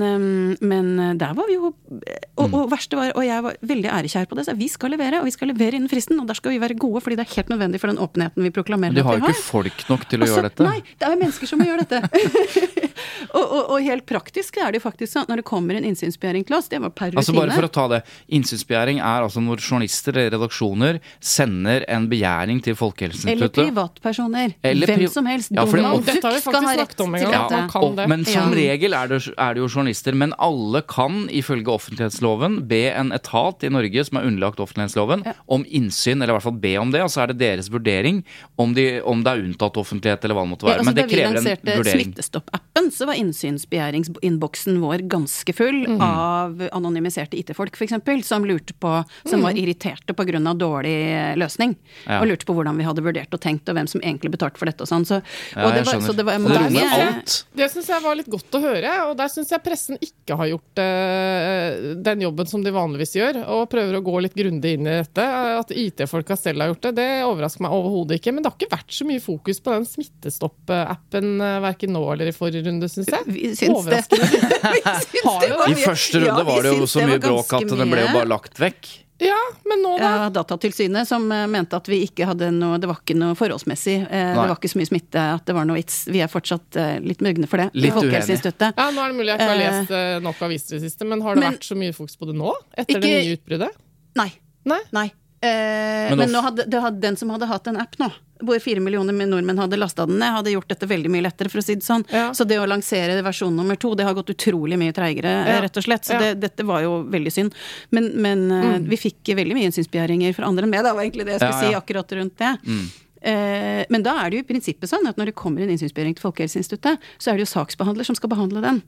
men der var vi jo og, og verste var, og jeg var veldig ærekjær på det, så vi skal levere, og vi skal levere innen fristen, og der skal vi være gode, fordi det er helt nødvendig for den åpenheten vi proklamerer Men de har vi jo har. ikke folk nok til å Og gjøre dette. Nei, det er mennesker som må gjøre dette. og, og, og helt praktisk er det jo faktisk sånn når det kommer en innsynsbegjæring til. Det var per rutine. Altså bare for å ta det. Innsynsbegjæring er altså når journalister eller redaksjoner sender en begjæring til Eller privatpersoner. Eller Hvem som helst. Ja, for det- Donald Dette har vi Duck skal faktisk ha rett snakket om en til gang, Ja, dette. og, det. men som Ja. regel er det, er det jo journalister. Men alle kan ifølge offentlighetsloven be en etat i Norge som er underlagt offentlighetsloven, om innsyn, eller i hvert fall be om det. Og så er det deres vurdering om, de, om det er unntatt offentlighet, eller hva det måtte Ja, være. altså, men det krever en vurdering. da vi lanserte. Smittestopp-appen, så var innsynsbegjæringsinnboksen vår ganske full Mm. av anonymiserte IT-folk, f.eks., som lurte på Som var irriterte pga. dårlig eh, løsning. Ja. Og lurte på hvordan vi hadde vurdert og tenkt, og hvem som egentlig betalte for dette og sånn. Så, Ja, og det var, så det var mange det. Det syns jeg var litt godt å høre, og der syns jeg pressen ikke har gjort uh, den jobben som de vanligvis gjør, og prøver å gå litt grundig inn i dette. At IT-folka selv har gjort det, det overrasker meg overhodet ikke. Men det har ikke vært så mye fokus på den Smittestopp-appen eh, verken nå eller i forrige runde, syns jeg. Vi syns det. Vi syns det var I første runde Ja, var det jo så det mye bråk at den ble jo bare lagt vekk. Ja, men nå, da? Ja, Datatilsynet som eh, mente at vi ikke hadde noe Det var ikke noe forholdsmessig. Nei. Det var ikke så mye smitte at det var noe vits. Vi er fortsatt eh, litt mugne for det. Litt uenig. Folkehelseinstituttet. Ja, Nå er det mulig jeg ikke har Eh, lest eh, nok aviser i det siste, men har det men- vært så mye fokus på det nå? Etter det Ikke- nye utbruddet? Nei. Nei? Nei. Eh, Men men hadde, det hadde, den som hadde hatt en app nå, hvor fire millioner nordmenn hadde lasta den ned, hadde gjort dette veldig mye lettere, for å si det sånn. Ja. Så det å lansere versjon nummer to, det har gått utrolig mye treigere, Ja. rett og slett. Så det, dette var jo veldig synd. Men, men mm. vi fikk veldig mye innsynsbegjæringer fra andre enn meg, det var egentlig det jeg skulle si akkurat rundt det. Eh, men da er det jo i prinsippet sånn at når det kommer en innsynsbegjæring til Folkehelseinstituttet, så er det jo saksbehandler som skal behandle den.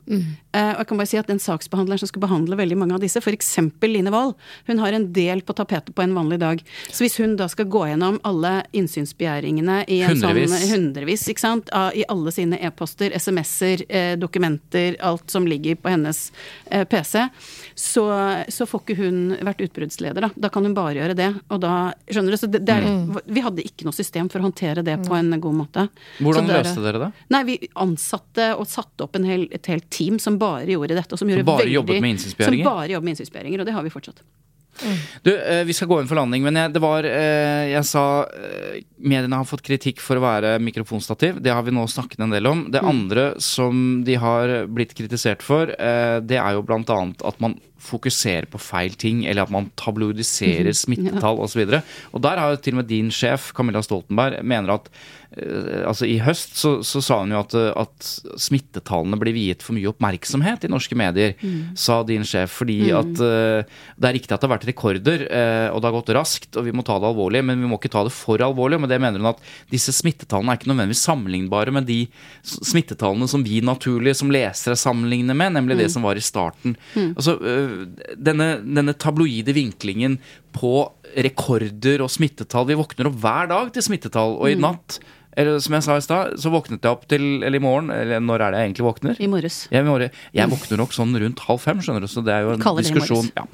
Eh, og jeg kan bare si at den saksbehandleren som skal behandle veldig mange av disse, f.eks. Line Wold, hun har en del på tapetet på en vanlig dag. Så hvis hun da skal gå gjennom alle innsynsbegjæringene i en Hundrevis. sånn hundrevis, ikke sant, i alle sine e-poster, SMS-er, eh, dokumenter, alt som ligger på hennes eh, PC, så, så får ikke hun vært utbruddsleder, da. Da kan hun bare gjøre det. Og da, skjønner du, så det, det er, vi hadde ikke noe system for å håndtere det på en god måte. Hvordan dere, er- løste dere det? Nei, vi ansatte og satte opp en hel, et helt team som bare gjorde dette. Og som, gjorde bare veldig, jobbet med innsynsbegjæringer? Som bare jobbet med innsynsbegjæringer, og det har vi fortsatt. Du, eh, vi skal gå inn for landing, men jeg, det var eh, Jeg sa eh, mediene har fått kritikk for å være mikrofonstativ. Det har vi nå snakket en del om. Det andre som de har blitt kritisert for, det er jo blant annet at man fokuserer på feil ting, eller at man tabloidiserer smittetall osv. Og, så og der har jo til og med din sjef, Camilla Stoltenberg, mener at altså I høst så, så sa hun jo at, eh, at smittetallene blir viet for mye oppmerksomhet i norske medier, sa din sjef. Fordi at uh, det er riktig at det har vært rekorder, uh, og det har gått raskt, og vi må ta det alvorlig, men vi må ikke ta det for alvorlig. Men det mener hun at disse smittetallene er ikke nødvendigvis sammenlignbare med de smittetallene som vi naturlig som lesere sammenligner med, nemlig det som var i starten. Altså, uh, denne, denne tabloide vinklingen på rekorder og smittetall Vi våkner opp hver dag til smittetall, og i natt eller som jeg sa i stad, så våknet jeg opp til Eller i morgen, eller når er det jeg egentlig våkner? I morges. Jeg, jeg våkner nok sånn rundt halv fem, skjønner du, så det er jo en diskusjon. Ja.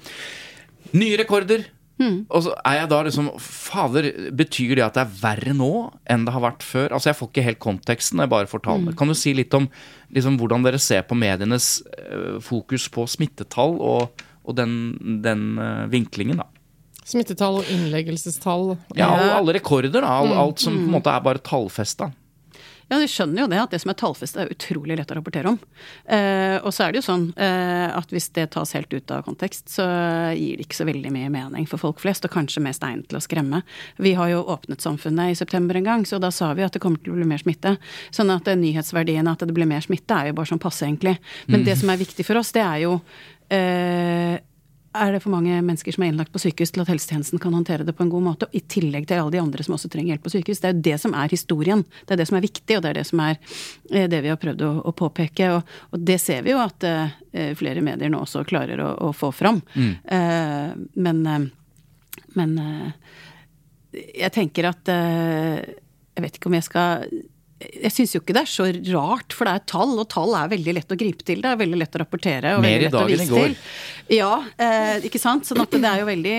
Nye rekorder. Mm. Og så er jeg da liksom Fader, betyr det at det er verre nå enn det har vært før? Altså, jeg får ikke helt konteksten jeg bare får tallene. tallene. Kan du si litt om liksom, hvordan dere ser på medienes eh, fokus på smittetall og, og den, den eh, vinklingen, da? Smittetall og innleggelsestall. Ja, og alle rekorder, da. Hmm. Alt, alt som på en måte er bare tallfesta. Ja, vi skjønner jo det, at det som er tallfestet er utrolig lett å rapportere om. Eh, og så er det jo sånn eh, at hvis det tas helt ut av kontekst, så gir det ikke så veldig mye mening for folk flest, og kanskje mest egnet til å skremme. Vi har jo åpnet samfunnet i september en gang, så da sa vi at det kommer til å bli mer smitte. Sånn at eh, nyhetsverdien at det blir mer smitte, er jo bare sånn passe, egentlig. Men det som er viktig for oss, det er jo eh, er det for mange mennesker som er innlagt på sykehus til at helsetjenesten kan håndtere det på en god måte, i tillegg til alle de andre som også trenger hjelp på sykehus. Det er jo det som er historien. Det er det som er viktig, og det er det som er eh, det vi har prøvd å, å påpeke. Og, og, det ser vi jo at uh, flere medier nå også klarer å, å få fram. Eh, men uh, men jeg tenker at Jeg vet ikke om jeg skal jeg syns jo ikke det er så rart, for det er tall, og tall er veldig lett å gripe til. Det er veldig lett å rapportere og Mer veldig lett å dag enn i vise går. til. Ja, eh, ikke sant. Sånn at det er jo veldig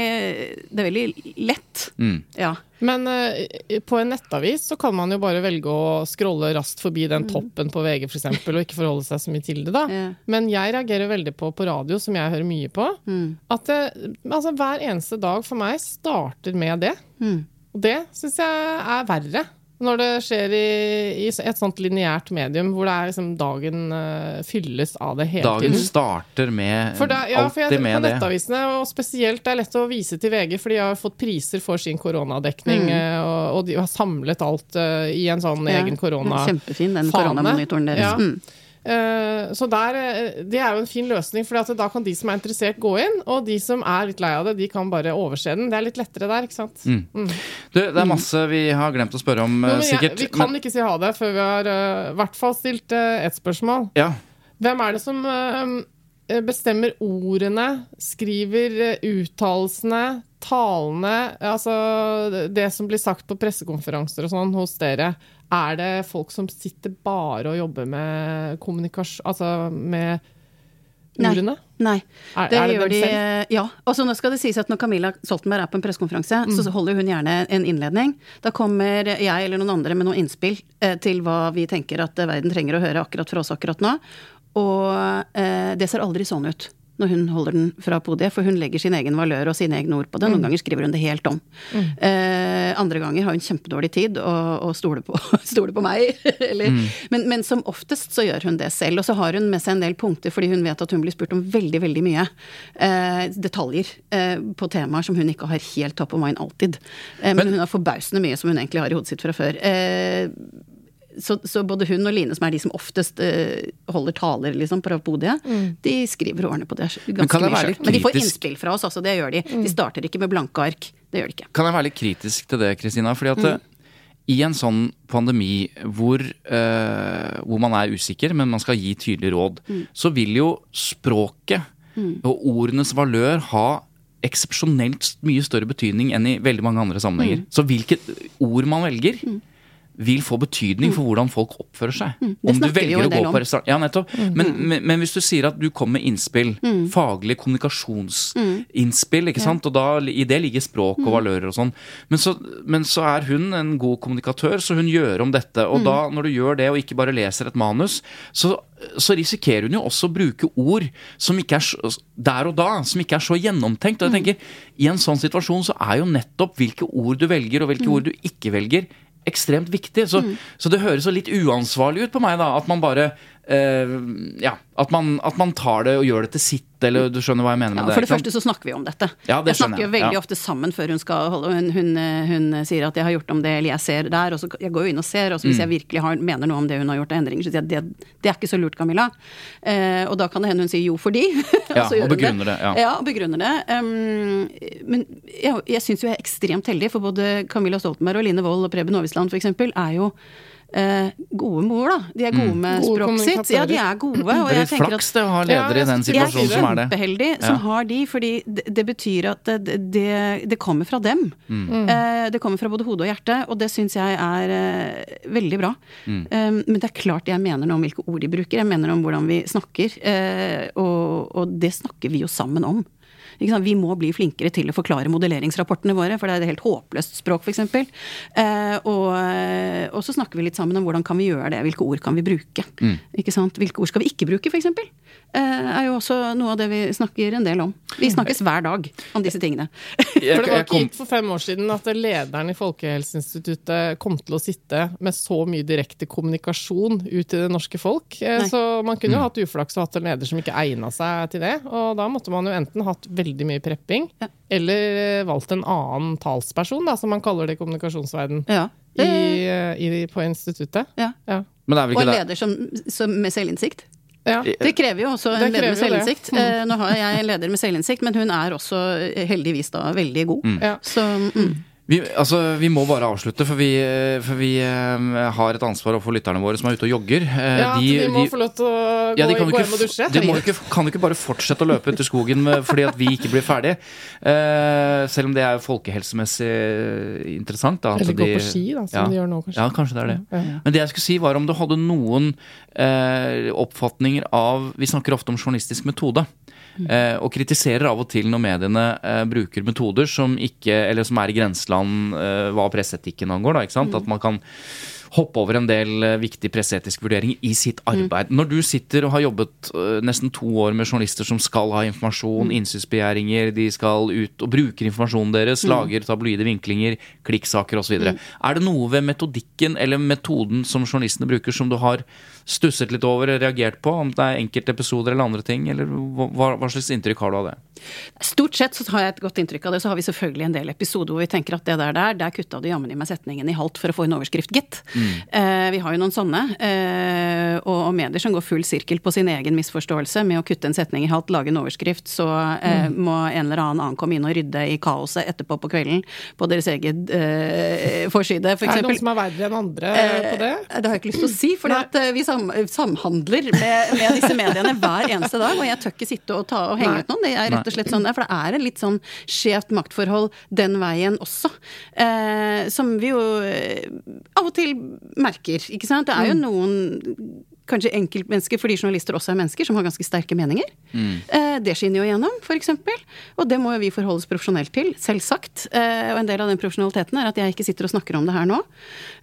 Det er veldig lett. Mm. Ja. Men eh, på en nettavis så kan man jo bare velge å scrolle raskt forbi den toppen på VG f.eks., og ikke forholde seg så mye til det, da. Ja. Men jeg reagerer veldig på på radio, som jeg hører mye på, at det, altså, hver eneste dag for meg starter med det. Og det syns jeg er verre. Når det skjer i, i et sånt lineært medium hvor det er liksom dagen uh, fylles av det hele Dagen tiden. starter med For da, ja, for jeg, alltid på med det. nettavisene, og spesielt det er lett å vise til VG, for de har fått priser for sin koronadekning, Mm. og, og de har samlet alt uh, i en sånn Ja, egen korona... Kjempefin, den koronamonitoren deres. Ja. Mm. Eh, så der, eh, det er jo en fin løsning, for da kan de som er interessert, gå inn. Og de som er litt lei av det, de kan bare overse den. Det er litt lettere der, ikke sant. Mm. Du, det er masse vi har glemt å spørre om, no, sikkert. jeg, vi kan men- ikke si ha det før vi har eh, i hvert fall stilt ett spørsmål. Ja. Hvem er det som eh, bestemmer ordene, skriver eh, uttalelsene, talene Altså det som blir sagt på pressekonferanser og sånn hos dere. Er det folk som sitter bare og jobber med kommunikasjon Altså med Nei. ordene? Nei. Er, Det, er det gjør de, selv? ja. Og nå skal det sies at når Camilla Stoltenberg er på en pressekonferanse, Mm. så holder hun gjerne en innledning. Da kommer jeg eller noen andre med noen innspill eh, til hva vi tenker at eh, verden trenger å høre akkurat fra oss akkurat nå. Og eh, det ser aldri sånn ut når hun holder den fra podiet, for hun legger sin egen valør og sine egne ord på det. Mm. Noen ganger skriver hun det helt om. Eh, andre ganger har hun kjempedårlig tid og, og stoler på, stole på meg. Eller, Mm. men, men som oftest så gjør hun det selv. Og så har hun med seg en del punkter fordi hun vet at hun blir spurt om veldig, veldig mye. Eh, detaljer eh, på temaer som hun ikke har helt top of mind alltid. Eh, men, Men- hun har forbausende mye som hun egentlig har i hodet sitt fra før. Eh, så, så både hun og Line, som er de som oftest uh, holder taler liksom, på podiet, de skriver ordene på det ganske mye sjøl. Men de får innspill fra oss, altså. Det gjør de. De starter ikke med blanke ark. Det gjør de ikke. Kan jeg være litt kritisk til det, Kristina? Fordi at Mm. eh, i en sånn pandemi hvor, uh, hvor man er usikker, men man skal gi tydelig råd, Mm. så vil jo språket og ordenes valør ha eksepsjonelt mye større betydning enn i veldig mange andre sammenhenger. Mm. Så hvilket ord man velger, vil få betydning for hvordan folk oppfører seg. Mm. Om du velger å gå om. på restaurant Ja, nettopp. Men, men, men hvis du sier at du kommer med innspill, Mm. faglige kommunikasjonsinnspill, ikke sant, og da i det ligger språk Mm. og valører og sånn, men så, men så er hun en god kommunikatør, så hun gjør om dette. Og Mm. da, når du gjør det og ikke bare leser et manus, så, så risikerer hun jo også å bruke ord som ikke er så, der og da, som ikke er så gjennomtenkt. Og Mm. jeg tenker, i en sånn situasjon så er jo nettopp hvilke ord du velger, og hvilke Mm. ord du ikke velger, ekstremt viktig. Så, så det høres jo litt uansvarlig ut på meg, da. At man bare Ja, at man, at man tar det og gjør det til sitt, eller du skjønner hva jeg mener med Ja, det? for det første så snakker vi om dette. Ja, det jeg snakker jo veldig ja. ofte sammen før hun skal holde og hun, hun, hun sier at jeg har gjort om det, eller jeg ser der. Og så jeg går jo inn og ser, og så hvis Mm. jeg virkelig har, mener noe om det hun har gjort av endringer, så sier jeg det, det er ikke så lurt, Camilla. Eh, og da kan det hende hun sier jo fordi. Ja, så gjør og hun begrunner det, ja. ja og begrunner det. Um, men jeg, jeg syns jo jeg er ekstremt heldig, for både Camilla Stoltenberg og Line Wold og Preben Aavitsland f.eks. er jo eh, gode med ord, da. De er gode med Gode språket sitt. Ja, de er gode. Og Mm. Det er jeg litt tenker at flaks det å ha ledere Ja, i den situasjonen som er situasjonen som er det. kjempeheldig som Ja. har de, fordi det, det betyr at det, det, det kommer fra dem. Mm. Eh, det kommer fra både hode og hjerte, og det syns jeg er eh, veldig bra. Mm. Eh, men det er klart jeg mener noe om hvilke ord de bruker, jeg mener om hvordan vi snakker. eh, og, og det snakker vi jo sammen om. Vi må bli flinkere til å forklare modelleringsrapportene våre, for det er et helt håpløst språk, f.eks. Eh, og, eh, og så snakker vi litt sammen om hvordan kan vi gjøre det, hvilke ord kan vi bruke. Mm. Ikke sant? Hvilke ord skal vi ikke bruke, f.eks. Eh, er jo også noe av det vi snakker en del om. Vi snakkes hver dag om disse tingene. For det var ikke gitt for fem år siden at lederen i Folkehelseinstituttet kom til å sitte med så mye direkte kommunikasjon ut til det norske folk. Eh, Nei. Så man kunne jo Mm. hatt uflaks og hatt en leder som ikke egna seg til det. Og da måtte man jo enten hatt veldig mye prepping, Ja. eller eh, valgt en annen talsperson, da, som man kaller det i kommunikasjonsverdenen. Ja. i, i, på instituttet. ja. Ja. men det er vel Og en leder som, som med selvinnsikt. Ja. Det krever jo også en leder med selvinnsikt. Mm. Nå har jeg en leder med selvinnsikt, men hun er også eh, heldigvis da veldig god. Ja. Så mm. Vi, altså, vi må bare avslutte, for vi, for vi um, har et ansvar overfor lytterne våre som er ute og jogger. Uh, Ja, de, de, må få lov til å gå, ja, kan gå hjem og dusje. de må ikke, kan jo ikke bare fortsette å løpe ut i skogen med, fordi at vi ikke blir ferdig. Uh, selv om det er folkehelsemessig interessant. Da, Eller gå på ski, da, som ja. de gjør nå, kanskje. Ja, kanskje det er det. Ja. Men det jeg skulle si var om du hadde noen uh, oppfatninger av Vi snakker ofte om journalistisk metode. Eh, og kritiserer av og til når mediene eh, bruker metoder som ikke Eller som er i grenseland eh, hva presseetikken angår. Da, ikke sant? At man kan hoppe over en del viktige presseetiske vurderinger i sitt arbeid. Når du sitter og har jobbet nesten to år med journalister som skal ha informasjon, innsynsbegjæringer, de skal ut og bruker informasjonen deres, lager tabloide vinklinger, klikksaker osv. Er det noe ved metodikken eller metoden som journalistene bruker som du har stusset litt over, reagert på? Om det er enkeltepisoder eller andre ting? Eller hva, hva slags inntrykk har du av det? Stort sett så har jeg et godt inntrykk av det. Så har vi selvfølgelig en del episoder hvor vi tenker at det der der, der kutta du jammen i meg setningen i halvt for å få en overskrift, gitt. Eh, vi har jo noen sånne. Eh, og, og medier som går full sirkel på sin egen misforståelse med å kutte en setning i halvt, lage en overskrift, så eh, må en eller annen annen komme inn og rydde i kaoset etterpå på kvelden på deres egen eh, forside. For er det noen som er verre enn andre på det? Eh, Det har jeg ikke lyst til å si, for vi sam samhandler med, med disse mediene hver eneste dag. Og jeg tør ikke sitte og, ta, og henge ut noen. Det er rett og slett sånn, for det er en litt sånn skjevt maktforhold den veien også. Eh, som vi jo eh, av og til merker, ikke sant. Det er jo noen kanskje enkeltmennesker, fordi journalister også er mennesker, som har ganske sterke meninger. Eh, det skinner jo igjennom, f.eks. Og det må jo vi forholdes oss profesjonelt til, selvsagt. Eh, og en del av den profesjonaliteten er at jeg ikke sitter og snakker om det her nå.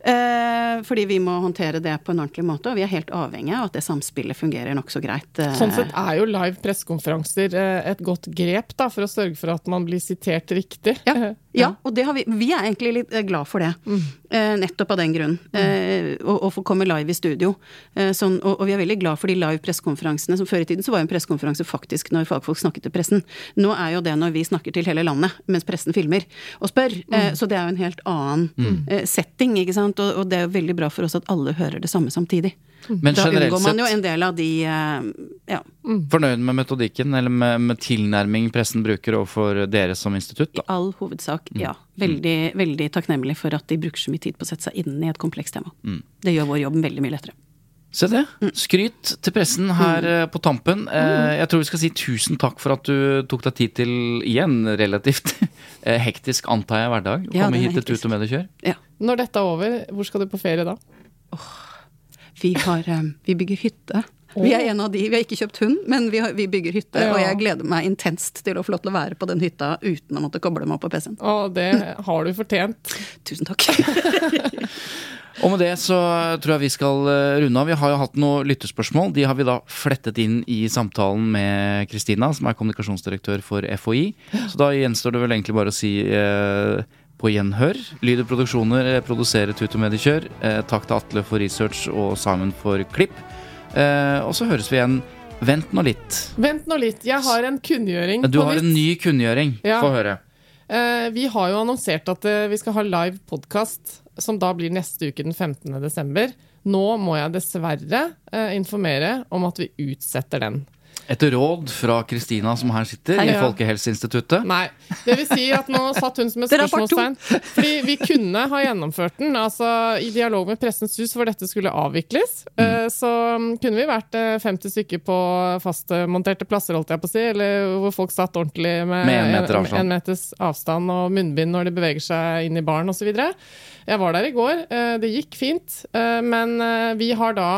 Eh, fordi vi må håndtere det på en ordentlig måte, og vi er helt avhengig av at det samspillet fungerer nokså greit. Sånn sett er jo live pressekonferanser et godt grep da, for å sørge for at man blir sitert riktig. Ja, ja, og det har vi, vi er egentlig litt eh, glad for det. Eh, nettopp av den grunn. Eh, å, å få komme live i studio. Eh, sånn, og, og vi er veldig glad for de live pressekonferansene. Som før i tiden så var jo en pressekonferanse faktisk når fagfolk snakket til pressen. Nå er jo det når vi snakker til hele landet mens pressen filmer og spør. Eh, så det er jo en helt annen eh, setting, ikke sant. Og, og det er jo veldig bra for oss at alle hører det samme samtidig. Men da unngår man jo en del av de eh, ja, Fornøyd med metodikken eller med, med tilnærming pressen bruker overfor dere som institutt? I all hovedsak, ja. Veldig, veldig takknemlig for at de bruker så mye tid på å sette seg inn i et komplekst tema. Det gjør vår jobb veldig mye lettere. Se det. Skryt til pressen her eh, på tampen. Eh, Jeg tror vi skal si tusen takk for at du tok deg tid til, igjen, relativt hektisk, antar jeg, hverdag. Å Ja, komme er hit til. Tut og Mediekjør. Ja. Når dette er over, hvor skal du på ferie da? Vi, har, eh, vi bygger hytte. Vi er en av de, vi har ikke kjøpt hund, men vi, har, vi bygger hytte. Ja. Og jeg gleder meg intenst til å få lov til å være på den hytta uten å måtte koble meg opp på PC-en. Og det har du fortjent. Tusen takk. Og med det så tror jeg vi skal eh, runde av. Vi har jo hatt noen lyttespørsmål. De har vi da flettet inn i samtalen med Kristina, som er kommunikasjonsdirektør for FHI. Så da gjenstår det vel egentlig bare å si eh, på gjenhør. Lyd og produksjoner eh, produserer Tut og Mediekjør. Eh, takk til Atle for research og Simon for klipp. Eh, og så høres vi igjen. Vent nå litt. Vent nå litt, jeg har en kunngjøring Du har en ny kunngjøring. Ja. Få høre. Eh, vi har jo annonsert at eh, vi skal ha live podkast, som da blir neste uke den 15. desember. Nå må jeg dessverre eh, informere om at vi utsetter den. Etter råd fra Kristina, som her sitter i Ja. Folkehelseinstituttet. Nei. Det vil si at nå satt hun som et spørsmålstegn. Fordi vi kunne ha gjennomført den. Altså, I dialog med Pressens Hus hvor dette skulle avvikles, mm. så mm, kunne vi vært eh, 50 stykker på fastmonterte plasser, holdt jeg på å si, eller hvor folk satt ordentlig med, Med en meter avstand. en meters avstand og munnbind når de beveger seg inn i baren osv. Jeg var der i går. eh, Det gikk fint. eh, Men eh, vi har da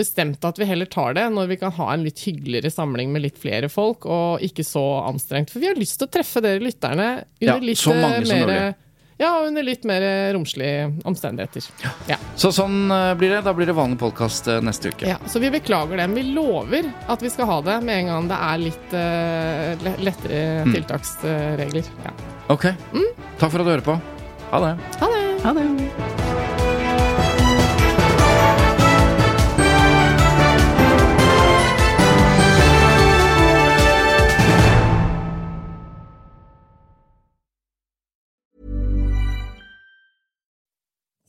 bestemt at vi heller tar det når vi kan ha en litt hyggeligere samling med litt flere folk, og ikke så anstrengt. For vi har lyst til å treffe dere lytterne under Ja, litt så mange eh, som ja, under litt mer romslige omstendigheter. Ja. Så sånn eh, blir det. Da blir det vanlig podkast neste uke. Ja, så vi beklager det. Men vi lover at vi skal ha det med en gang det er litt uh, lettere Mm. tiltaksregler. Ja. Ok. Takk for at du hører på. Ha det. Ha det! Ha det.